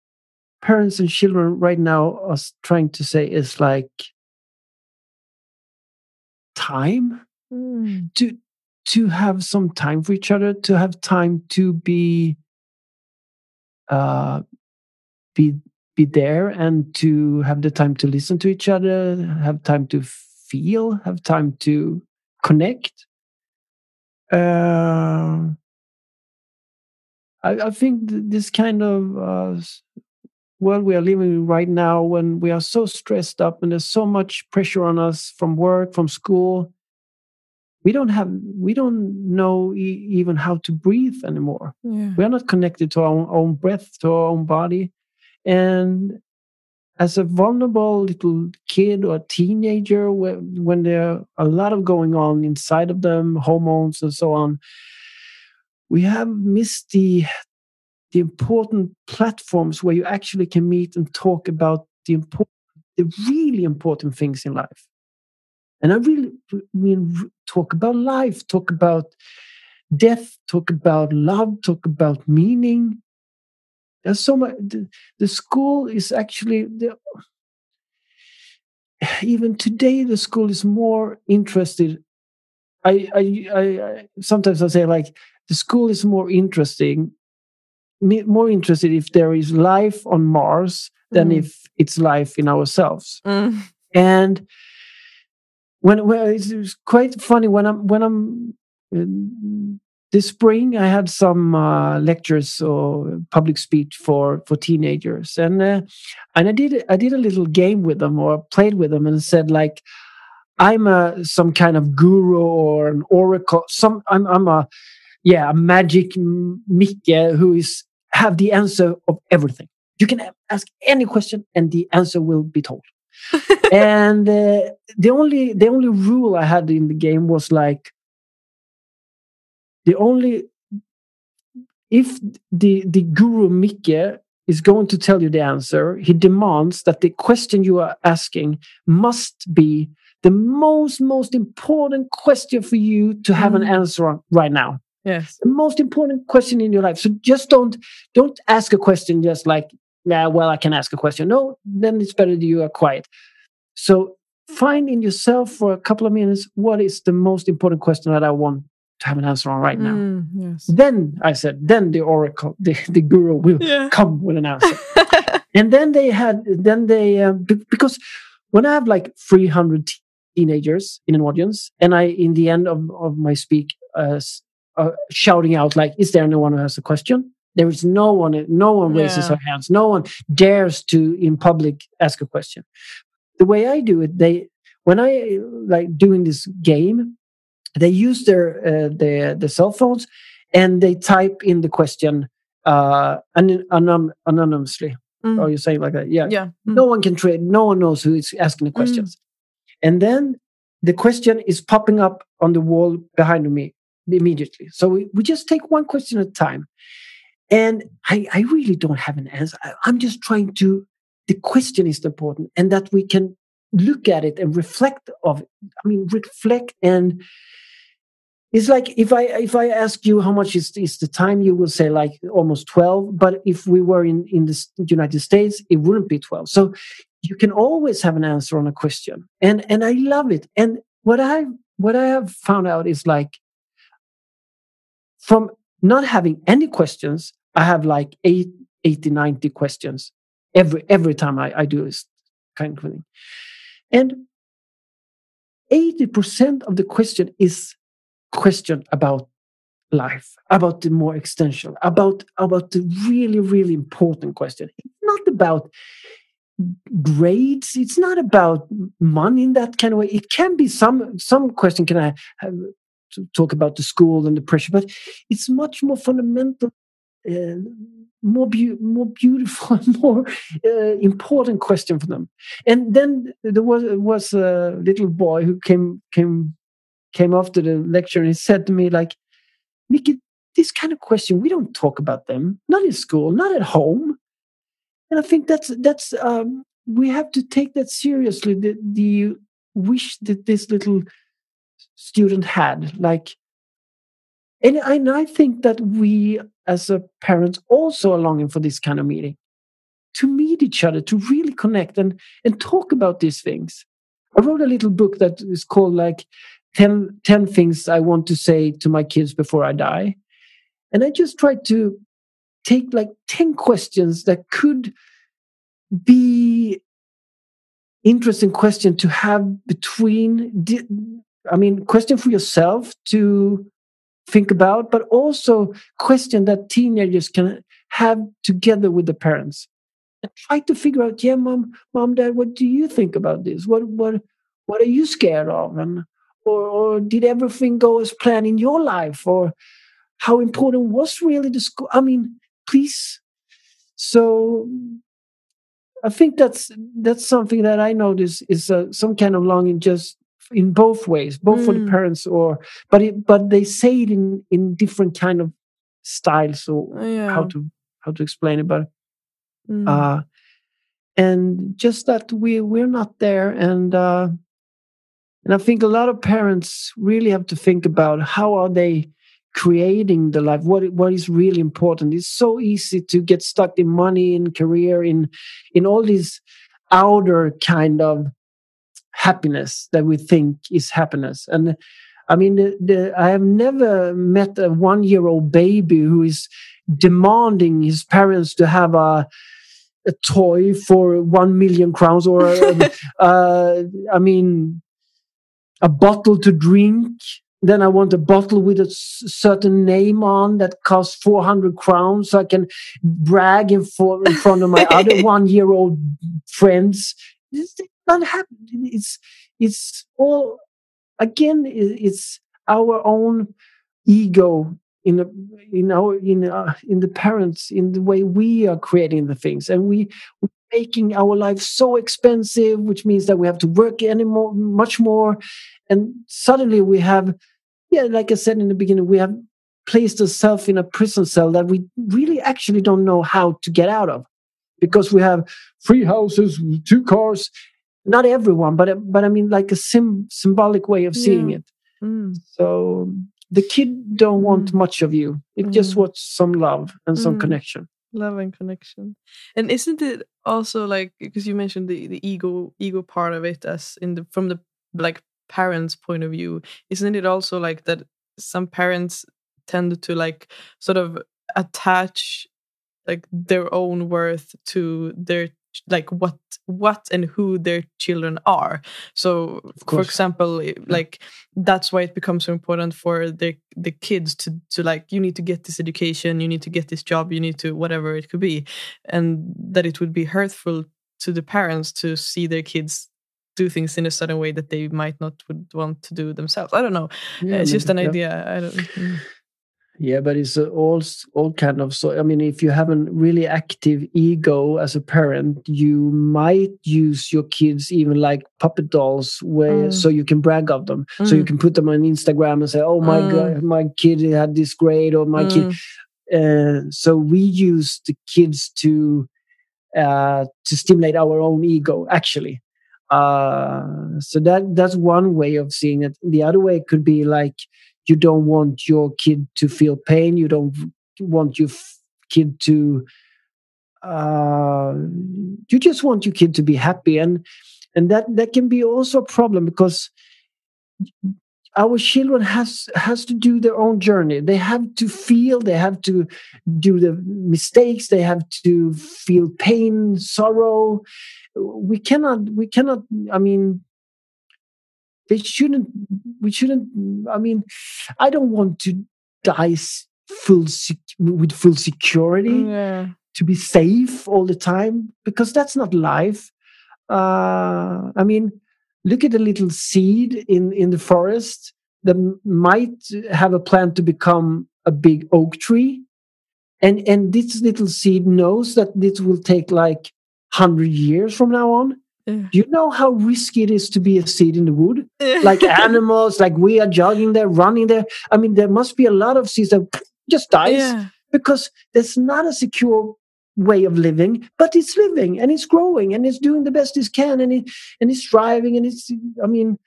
parents and children right now are trying to say is like time Mm. to to have some time for each other to have time to be uh be be there and to have the time to listen to each other have time to feel have time to connect uh, I, I think th- this kind of uh, world we are living in right now when we are so stressed up and there's so much pressure on us from work from school we don't have we don't know e- even how to breathe anymore. Yeah. We are not connected to our own, own breath to our own body. And as a vulnerable little kid or teenager when, when there are a lot of going on inside of them hormones and so on we have missed the the important platforms where you actually can meet and talk about the important the really important things in life and I really mean talk about life, talk about death, talk about love, talk about meaning. There's so much. The, the school is actually the, even today. The school is more interested. I, I, I, I sometimes I say like the school is more interesting, more interested if there is life on Mars than Mm. if it's life in ourselves Mm. and when, when it's, it's quite funny when I'm when I'm in this spring I had some uh, lectures or public speech for for teenagers. And uh, and I did I did a little game with them or played with them and said like I'm a some kind of guru or an oracle some I'm I'm a yeah a magic m- Micke who is have the answer of everything. You can ask any question and the answer will be told. And uh, the only the only rule I had in the game was like the only if the the guru Micke is going to tell you the answer, he demands that the question you are asking must be the most most important question for you to have an Mm. answer on right now. yes The most important question in your life. So just don't don't ask a question just like yeah, well, I can ask a question. No, then it's better that you are quiet. So find in yourself for a couple of minutes what is the most important question that I want to have an answer on right now. Mm, yes Then I said, then the oracle, the, the guru will yeah come with an answer. and then they had, then they, uh, be- because when I have like 300 te- teenagers in an audience, and I, in the end of, of my speak, uh, uh, shouting out like, "Is there anyone who has a question?" There is no one. No one raises Yeah. her hands. No one dares to, in public, ask a question. The way I do it, they when I like doing this game, they use their uh, their their cell phones and they type in the question uh, anon- anon- anonymously. Mm. Or you say like that? Yeah. yeah Mm. No one can trade. No one knows who is asking the questions. And then the question is popping up on the wall behind me immediately. So we, we just take one question at a time. And I, I really don't have an answer. I, I'm just trying to, the question is important and that we can look at it and reflect of it. I mean, reflect and it's like if I if I ask you how much is, is the time, you will say like almost 12. But if we were in, in the United States, it wouldn't be 12. So you can always have an answer on a question. And and I love it. And what I what I have found out is like from not having any questions, I have like eight, 80, 90 questions every every time I, I do this kind of thing. And 80% of the question is question about life, about the more existential, about, about the really, really important question. It's not about grades. It's not about money in that kind of way. It can be some some question can I have, talk about the school and the pressure, but it's much more fundamental, uh, more be- more beautiful, more uh, important question for them. And then there was was a little boy who came came came after the lecture and he said to me like, Mickey, this kind of question we don't talk about them, not in school, not at home. And I think that's that's um, we have to take that seriously. The the wish that this little student had, like, and I, and I think that we as a parents also are longing for this kind of meeting, to meet each other, to really connect and and talk about these things. I wrote a little book that is called like 10, 10 things I want to say to my kids before I die. And I just tried to take like 10 questions that could be interesting question to have between i mean question for yourself to think about but also question that teenagers can have together with the parents. And try to figure out yeah mom mom dad what do you think about this? What what what are you scared of? And or, or did everything go as planned in your life or how important was really the school i mean please so I think that's that's something that I notice is uh, some kind of longing just in both ways, both mm. for the mm. parents or but it, but they say it in in different kind of styles or yeah. how to how to explain it, but mm. uh, and just that we we're not there and uh, and I think a lot of parents really have to think about how are they creating the life? What what is really important? It's so easy to get stuck in money in career in in all these outer kind of happiness that we think is happiness. And i mean the, the, i have never met a one year old baby who is demanding his parents to have a a toy for one million crowns or uh, i mean a bottle to drink then I want a bottle with a certain name on that costs 400 crowns so I can brag in, for, in front of my other one year old friends. This It's not happening. It's, it's all, again, it's our own ego in the, in our in uh, in the parents in the way we are creating the things and we we're making our life so expensive which means that we have to work anymore much more and suddenly we have yeah, like I said in the beginning, we have placed ourselves in a prison cell that we really actually don't know how to get out of because we have three houses, two cars. Not everyone, but but I mean, like a sim- symbolic way of seeing yeah. it. Mm. So the kid don't want mm. much of you. It mm. just wants some love and some mm. connection. Love and connection. And isn't it also like because you mentioned the the ego ego part of it as in the from the like parents' point of view, isn't it also like that some parents tend to like sort of attach like their own worth to their like what what and who their children are so for example like that's why it becomes so important for the the kids to to like you need to get this education you need to get this job you need to whatever it could be and that it would be hurtful to the parents to see their kids do things in a certain way that they might not would want to do themselves. I don't know. Yeah, it's just an yeah. idea. I don't. Mm. Yeah, but it's all all kind of so. I mean, if you have a really active ego as a parent, you might use your kids even like puppet dolls, where mm. so you can brag of them, mm. so you mm. can put them on Instagram and say, "Oh my mm. god, my kid had this grade," or "My kid." Mm. Uh, so we use the kids to uh, to stimulate our own ego, actually. Uh, so that that's one way of seeing it. The other way could be like you don't want your kid to feel pain. You don't want your kid to. Uh, you just want your kid to be happy, and and that that can be also a problem because our children has has to do their own journey they have to feel they have to do the mistakes they have to feel pain sorrow we cannot we cannot i mean they shouldn't we shouldn't i mean i don't want to die full with full security yeah. to be safe all the time because that's not life uh i mean look at a little seed in in the forest that might have a plan to become a big oak tree and and this little seed knows that this will take like 100 years from now on yeah. you know how risky it is to be a seed in the wood like animals like we are jogging there running there i mean there must be a lot of seeds that just dies yeah. because there's not a secure way of living, but it's living and it's growing and it's doing the best it can and it and it's striving and it's I mean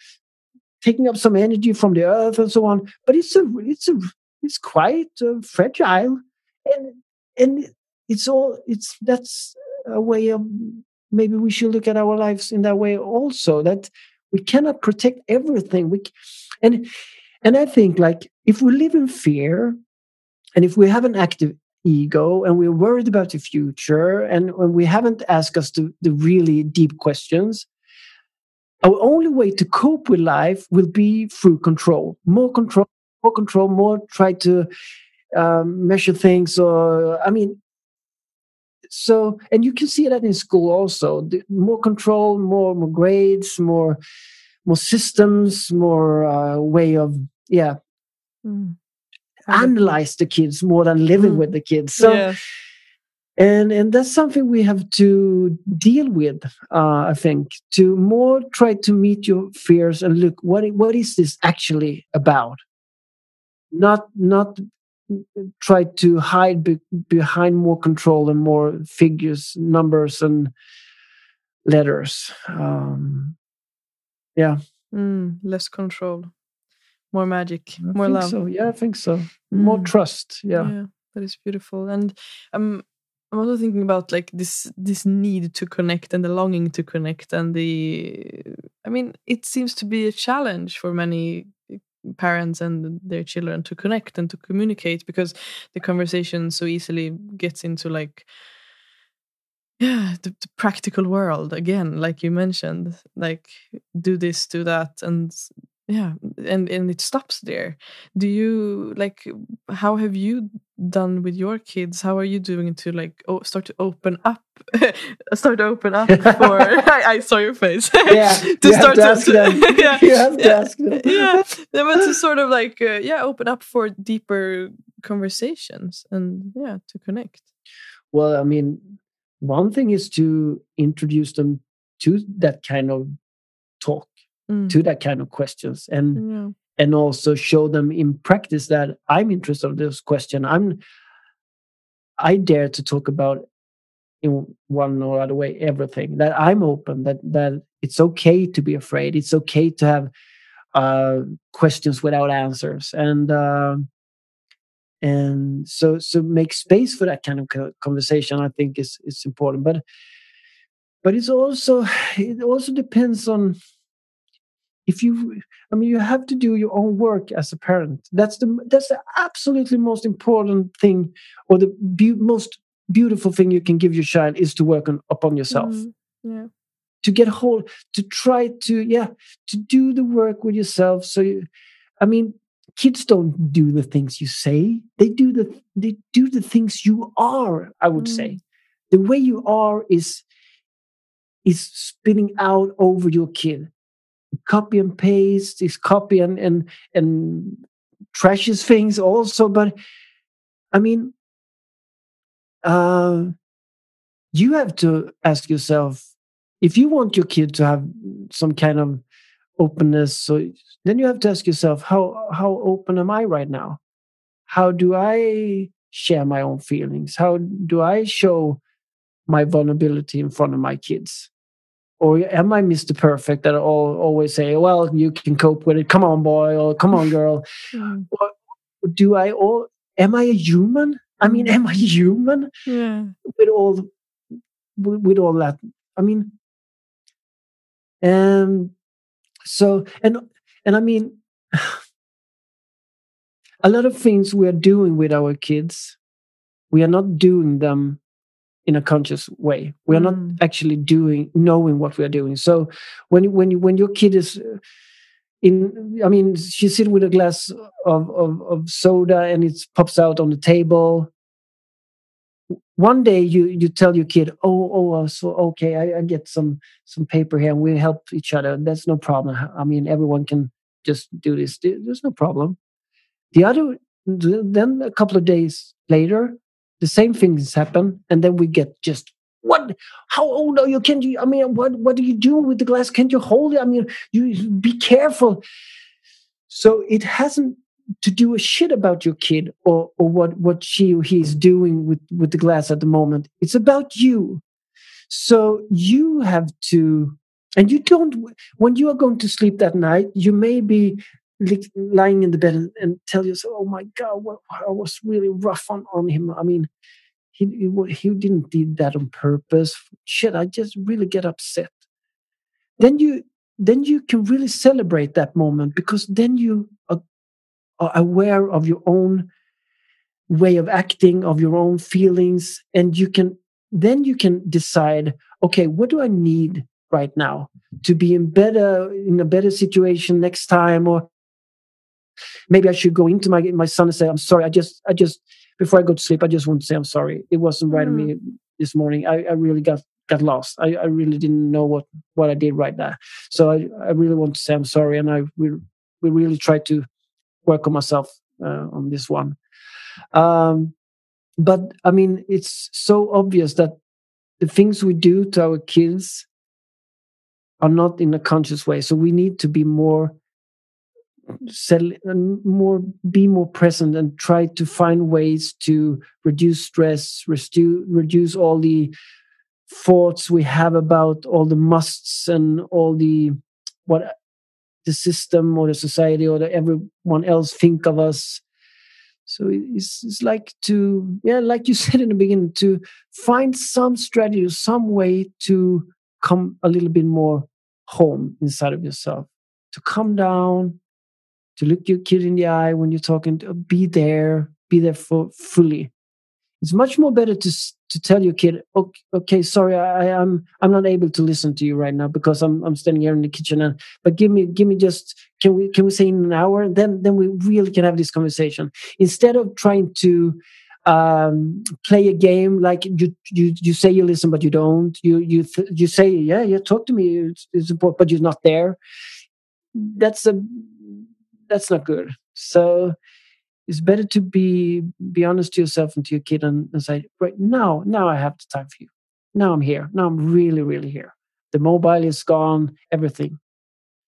taking up some energy from the earth and so on. But it's a it's a it's quite uh, fragile and and it's all it's that's a way of maybe we should look at our lives in that way also that we cannot protect everything. We and and i think like if we live in fear and if we have an active ego and we're worried about the future and when we haven't asked us the, the really deep questions our only way to cope with life will be through control. More control more control more try to um, measure things or i mean so and you can see that in school also. The more control more more grades more more systems more uh, way of yeah mm. Analyze the kids more than living mm. with the kids. So yeah. and and that's something we have to deal with uh, i think to more try to meet your fears and look what what is this actually about? Not not try to hide be, behind more control and more figures numbers and letters um yeah mm, less control more magic, I more love. So. Yeah, I think so. More Mm. trust. Yeah. yeah, that is beautiful. And um, I'm also thinking about like this this need to connect and the longing to connect and the. I mean, it seems to be a challenge for many parents and their children to connect and to communicate because the conversation so easily gets into like yeah the, the, practical world again like you mentioned like do this do that and yeah and and it stops there. Do you like how have you done with your kids? How are you doing to like oh, start to open up start to open up for I, I, saw your face? Yeah to start to, ask to, them. yeah you have to yeah, ask them. yeah. But to sort of like uh, yeah open up for deeper conversations and yeah to connect. Well i mean one thing is to introduce them to that kind of talk mm. to that kind of questions and yeah. and also show them in practice that i'm interested in this question i'm i dare to talk about in one or other way everything that i'm open that that it's okay to be afraid it's okay to have uh questions without answers and uh, and so so make space for that kind of conversation i think is is important but but it's also it also depends on if you i mean you have to do your own work as a parent. That's the that's the absolutely most important thing or the be- most beautiful thing you can give your child is to work on upon yourself. Mm, yeah. To get hold to try to yeah to do the work with yourself. So you, i mean kids don't do the things you say. They do the they do the things you are i would mm. say the way you are is is spinning out over your kid copy and paste is copy and and and trashes things also but i mean uh you have to ask yourself if you want your kid to have some kind of openness so then you have to ask yourself how how open am i right now? How do i share my own feelings? How do i show my vulnerability in front of my kids or am I Mr. Perfect that all always say, "Well, you can cope with it. Come on, boy," or "Come on, girl." mm. or do I? Or am I a human? I mean, am I human? Yeah. With all, with, with all that. I mean, and so and and I mean, a lot of things we are doing with our kids, we are not doing them in a conscious way. We are mm. not actually doing knowing what we are doing. So when when when your kid is in, I mean, she's sitting with a glass of, of, of soda and it pops out on the table. One day you you tell your kid, oh oh, so okay, I, I get some some paper here and we help each other. That's no problem. I mean, everyone can just do this. There's no problem. The other, then a couple of days later, the same things happen, and then we get just what? How old are you? Can you? I mean, what what are you doing with the glass? Can't you hold it? I mean, you be careful. So it hasn't to do a shit about your kid or or what what she or he is doing with with the glass at the moment. It's about you. So you have to, and you don't. When you are going to sleep that night, you may be lying in the bed and, and tell yourself, "Oh my God, I was really rough on on him." I mean, he he, he didn't do that on purpose. Shit, I just really get upset. Then you then you can really celebrate that moment because then you are, are aware of your own way of acting, of your own feelings, and you can then you can decide, okay, what do I need right now to be in better in a better situation next time or maybe I should go into my my son and say, "I'm sorry. I just I just before I go to sleep, I just want to say I'm sorry. It wasn't right mm. of me this morning. I, I really got got lost. I, I really didn't know what what I did right there. So I, I really want to say I'm sorry, and I we we really try to work on myself uh, on this one. Um, but I mean, it's so obvious that the things we do to our kids are not in a conscious way. So we need to be more sell and more be more present and try to find ways to reduce stress reduce reduce all the thoughts we have about all the musts and all the what the system or the society or the everyone else think of us. So it's, it's like to yeah like you said in the beginning to find some strategy some way to come a little bit more home inside of yourself to come down to look your kid in the eye when you're talking to be there be there for fully. It's much more better to to tell your kid okay, okay sorry I, am I'm, I'm not able to listen to you right now because i'm i'm standing here in the kitchen and but give me give me just can we can we say in an hour? Then then we really can have this conversation. Instead of trying to um, play a game like you you you say you listen but you don't you you you say yeah yeah talk to me it's, it's important but you're not there that's a that's not good. So it's better to be be honest to yourself and to your kid and, and say, right now, now I have the time for you. Now I'm here. Now I'm really, really here. The mobile is gone. Everything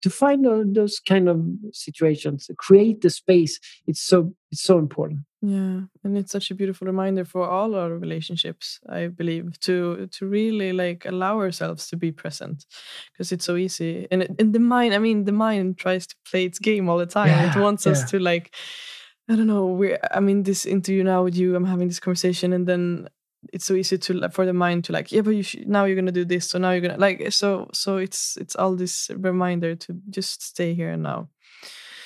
to find those kind of situations create the space it's so it's so important yeah and it's such a beautiful reminder for all our relationships i believe to to really like allow ourselves to be present because it's so easy and in the mind i mean the mind tries to play its game all the time yeah, it wants yeah. us to like i don't know we i mean in this interview now with you i'm having this conversation and then it's so easy to for the mind to like yeah but you should, now you're gonna do this so now you're gonna like so so it's it's all this reminder to just stay here and now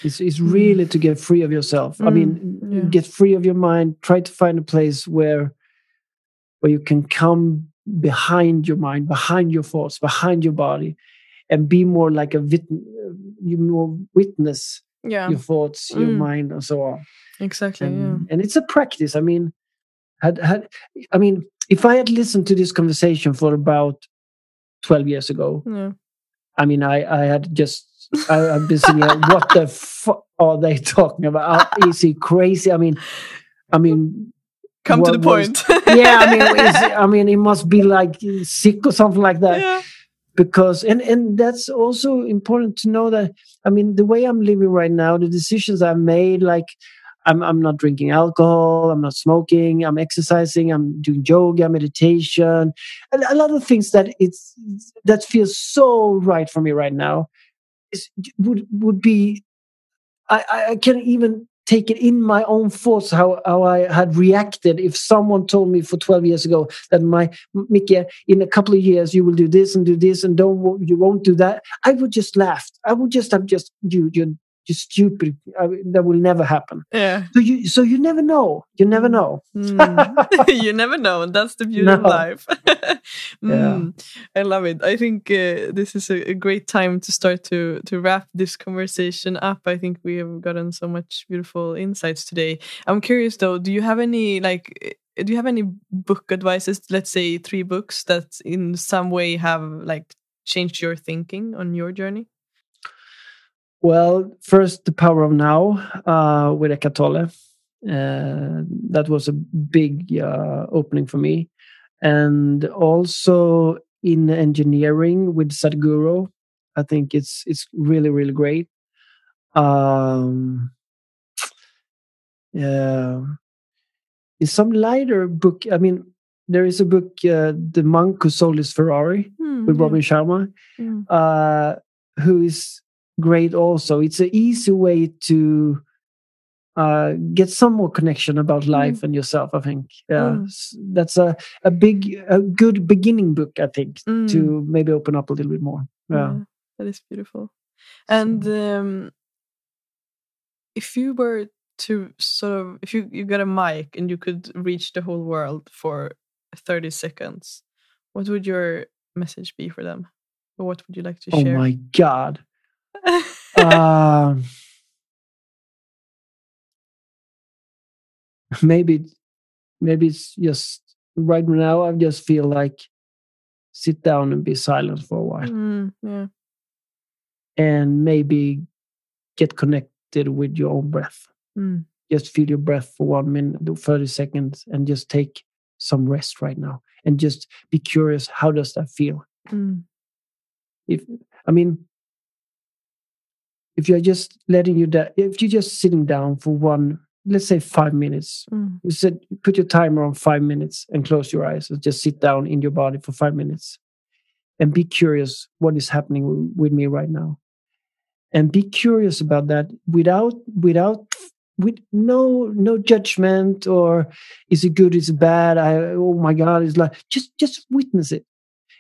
it's, it's really to get free of yourself mm, i mean yeah. get free of your mind try to find a place where where you can come behind your mind behind your thoughts behind your body and be more like a wit- you more witness yeah. your thoughts your mm. mind and so on exactly and, yeah. and it's a practice i mean had had i mean if i had listened to this conversation for about 12 years ago yeah. i mean i i had just I, have been thinking what the fuck are they talking about is he crazy i mean i mean come to the point yeah i mean i mean it must be like sick or something like that yeah. because and and that's also important to know that i mean the way i'm living right now the decisions i've made like I'm, I'm not drinking alcohol. I'm not smoking. I'm exercising. I'm doing yoga, meditation, a, a lot of things that it's that feels so right for me right now. Would would be I, I can even take it in my own thoughts how, how I had reacted if someone told me for 12 years ago that my Micke in a couple of years you will do this and do this and don't you won't do that. I would just laugh I would just have just you you you stupid. I mean, that will never happen. Yeah. So you so you never know. You never know. Mm. you never know. And that's the beauty of life. Mm. I love it. I think uh, this is a, a great time to start to to wrap this conversation up. I think we have gotten so much beautiful insights today. I'm curious though. Do you have any like? uh, Do you have any book advices? Let's say three books that in some way have like changed your thinking on your journey. Well, first, The Power of Now uh, with Eckhart Tolle. Uh, that was a big uh, opening for me. And also Inner Engineering with Sadhguru. I think it's it's really really great. Um, yeah, in some lighter book. I mean, there is a book, uh, "The Monk Who Sold His Ferrari" Hmm, with yeah. Robin Sharma Mm. uh, who is great also. It's an easy way to uh, get some more connection about life and yourself, I think. Yeah, Mm. That's a, a big, a good beginning book, I think, Mm. to maybe open up a little bit more. Yeah. Yeah, that is beautiful. And um, if you were to sort of, if you, you got a mic and you could reach the whole world for 30 seconds, what would your message be for them? Or what would you like to share? Oh my God. Um, maybe, maybe it's just right now. I just feel like sit down and be silent for a while. Mm, yeah. and maybe get connected with your own breath. Mm, Just feel your breath for one minute, do 30 seconds, and just take some rest right now. And just be curious how does that feel? mm, If I mean, if you're just letting you da- if you're just sitting down for one, let's say five minutes, mm, you said put your timer on five minutes and close your eyes and just sit down in your body for five minutes and be curious what is happening with me right now. And be curious about that without without with no no judgment or is it good is it bad i oh my god it's like just just witness it.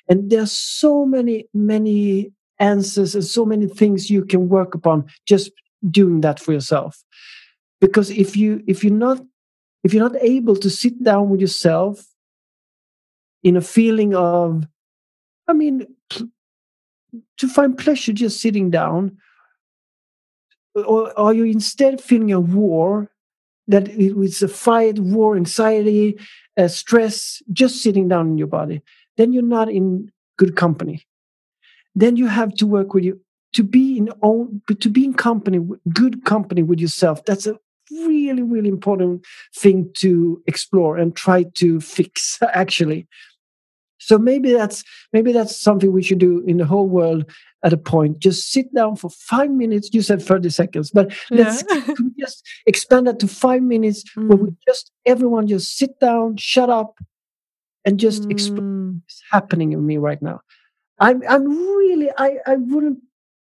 And there's so many many answers and so many things you can work upon just doing that for yourself. Because if you if you're not if you're not able to sit down with yourself in a feeling of i mean to find pleasure just sitting down or are you instead feeling a war that it was a fight war anxiety uh, stress just sitting down in your body then you're not in good company then you have to work with you to be in own to be in company good company with yourself. That's a really really important thing to explore and try to fix actually. So maybe that's maybe that's something we should do in the whole world at a point. Just sit down for five minutes. You said 30 seconds but let's Yeah. we just expand that to five minutes where we just everyone just sit down shut up and just explore Mm, what's happening in me right now i'm i'm really i i wouldn't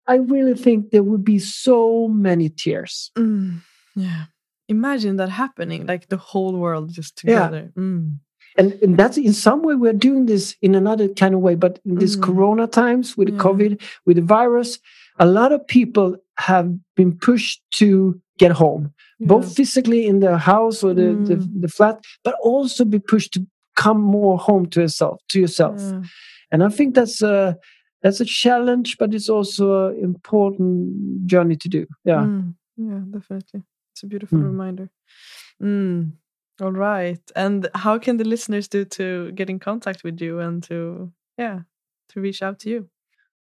i really think there would be so many tears mm, yeah. Imagine that happening, like the whole world just Yeah. together. Mm, and, and that's in some way we're doing this in another kind of way but in these Mm. corona times with Yeah. covid with the virus a lot of people have been pushed to get home both physically in the house or the, the, Mm. the flat but also be pushed to come more home to yourself to yourself Yeah. And i think that's a that's a challenge but it's also an important journey to do yeah Mm, yeah, definitely. It's a beautiful Mm. reminder. Mm. All right. And how can the listeners do to get in contact with you and to yeah, to reach out to you?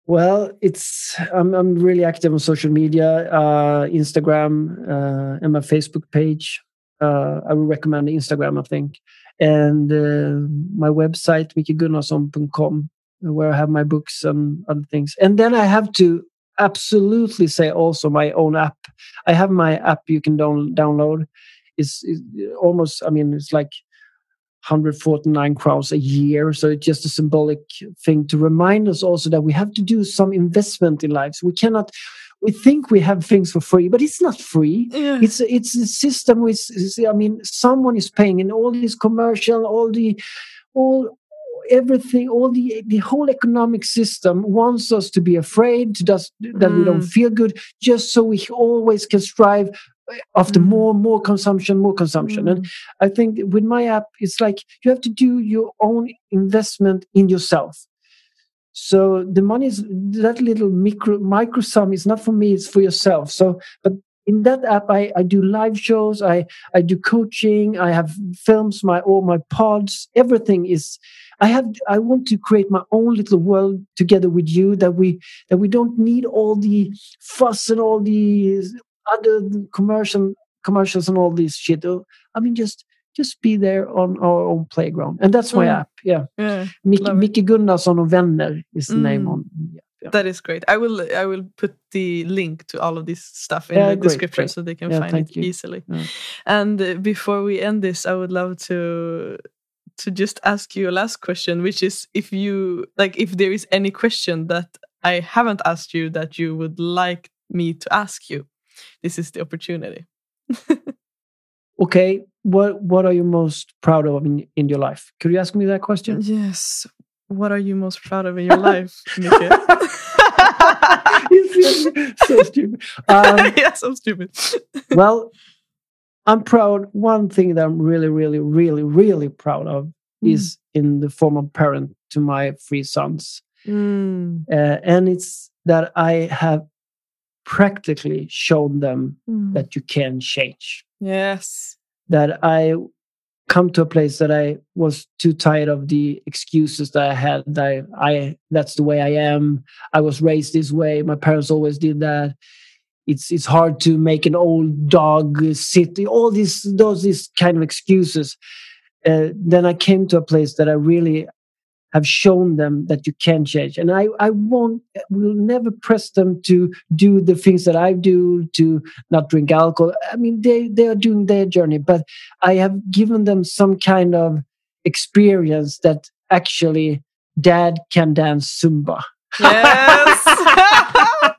Well, it's I'm I'm really active on social media, uh, Instagram, uh, and my Facebook page. Uh, I would recommend Instagram, I think, and uh, my website mickegunnarsson.com, where I have my books and other things. And then I have to absolutely say also my own app. I have my app you can down, download. It's, it's almost, I mean, it's like 149 crowns a year. So it's just a symbolic thing to remind us also that we have to do some investment in lives. We cannot, we think we have things for free, but it's not free. Yeah. It's a, it's a system with, I mean, someone is paying and all this commercial, all the, all, everything all the the whole economic system wants us to be afraid to just that we don't Mm. feel good just so we always can strive after Mm. more more consumption more consumption and i think with my app it's like you have to do your own investment in yourself so the money is that little micro micro sum is not for me it's for yourself. So but in that app i, I do live shows i i do coaching i have films my all my pods everything is i have i want to create my own little world together with you that we that we don't need all the fuss and all the other commercial commercials and all this shit. Oh, i mean just just be there on our own playground and that's my Mm. app yeah Yeah. Micke Gunnarsson och vänner is the name Mm. on yeah, yeah. that is great. I will I will put the link to all of this stuff in Yeah, the great, description great. so they can find it you. easily. And uh, before we end this, I would love to to just ask you a last question, which is if you like if there is any question that I haven't asked you that you would like me to ask you. This is the opportunity. okay what what are you most proud of in, in your life could you ask me that question Yes. What are you most proud of in your life, so stupid um, yeah, so stupid. well i'm proud one thing that i'm really really really really proud of Mm. is in the form of parent to my three sons Mm, uh, and it's that i have practically shown them mm. that you can change yes. that I come to a place that I was too tired of the excuses that I had. That I, I that's the way I am. I was raised this way. My parents always did that. It's it's hard to make an old dog sit. All these those these kind of excuses. Uh, then I came to a place that I really have shown them that you can change, and I I won't will never press them to do the things that I do to not drink alcohol. I mean, they they are doing their journey, but I have given them some kind of experience that actually dad can dance Zumba. Yes.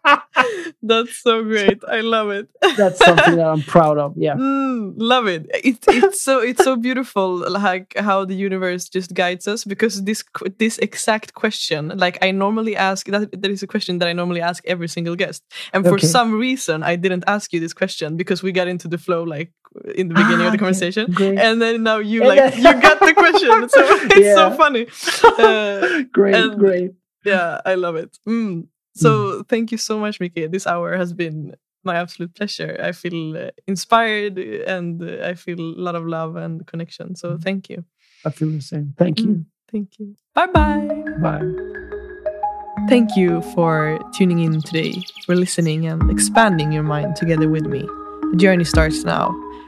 That's so great. I love it. That's something that I'm proud of. Yeah. Mm, love it. It it's so it's so beautiful like how the universe just guides us because this this exact question like I normally ask that that is a question that I normally ask every single guest and for Okay. some reason I didn't ask you this question because we got into the flow like in the beginning Ah, of the conversation Great. and then now you And like you got the question so it's so funny uh, great, great. yeah i love it mm. So thank you so much Micke. this hour has been my absolute pleasure i feel uh, inspired and uh, i feel a lot of love and connection so thank you I feel the same. Thank you. Mm, thank you bye bye Bye. Thank you for tuning in today, for listening and expanding your mind together with me. The journey starts now.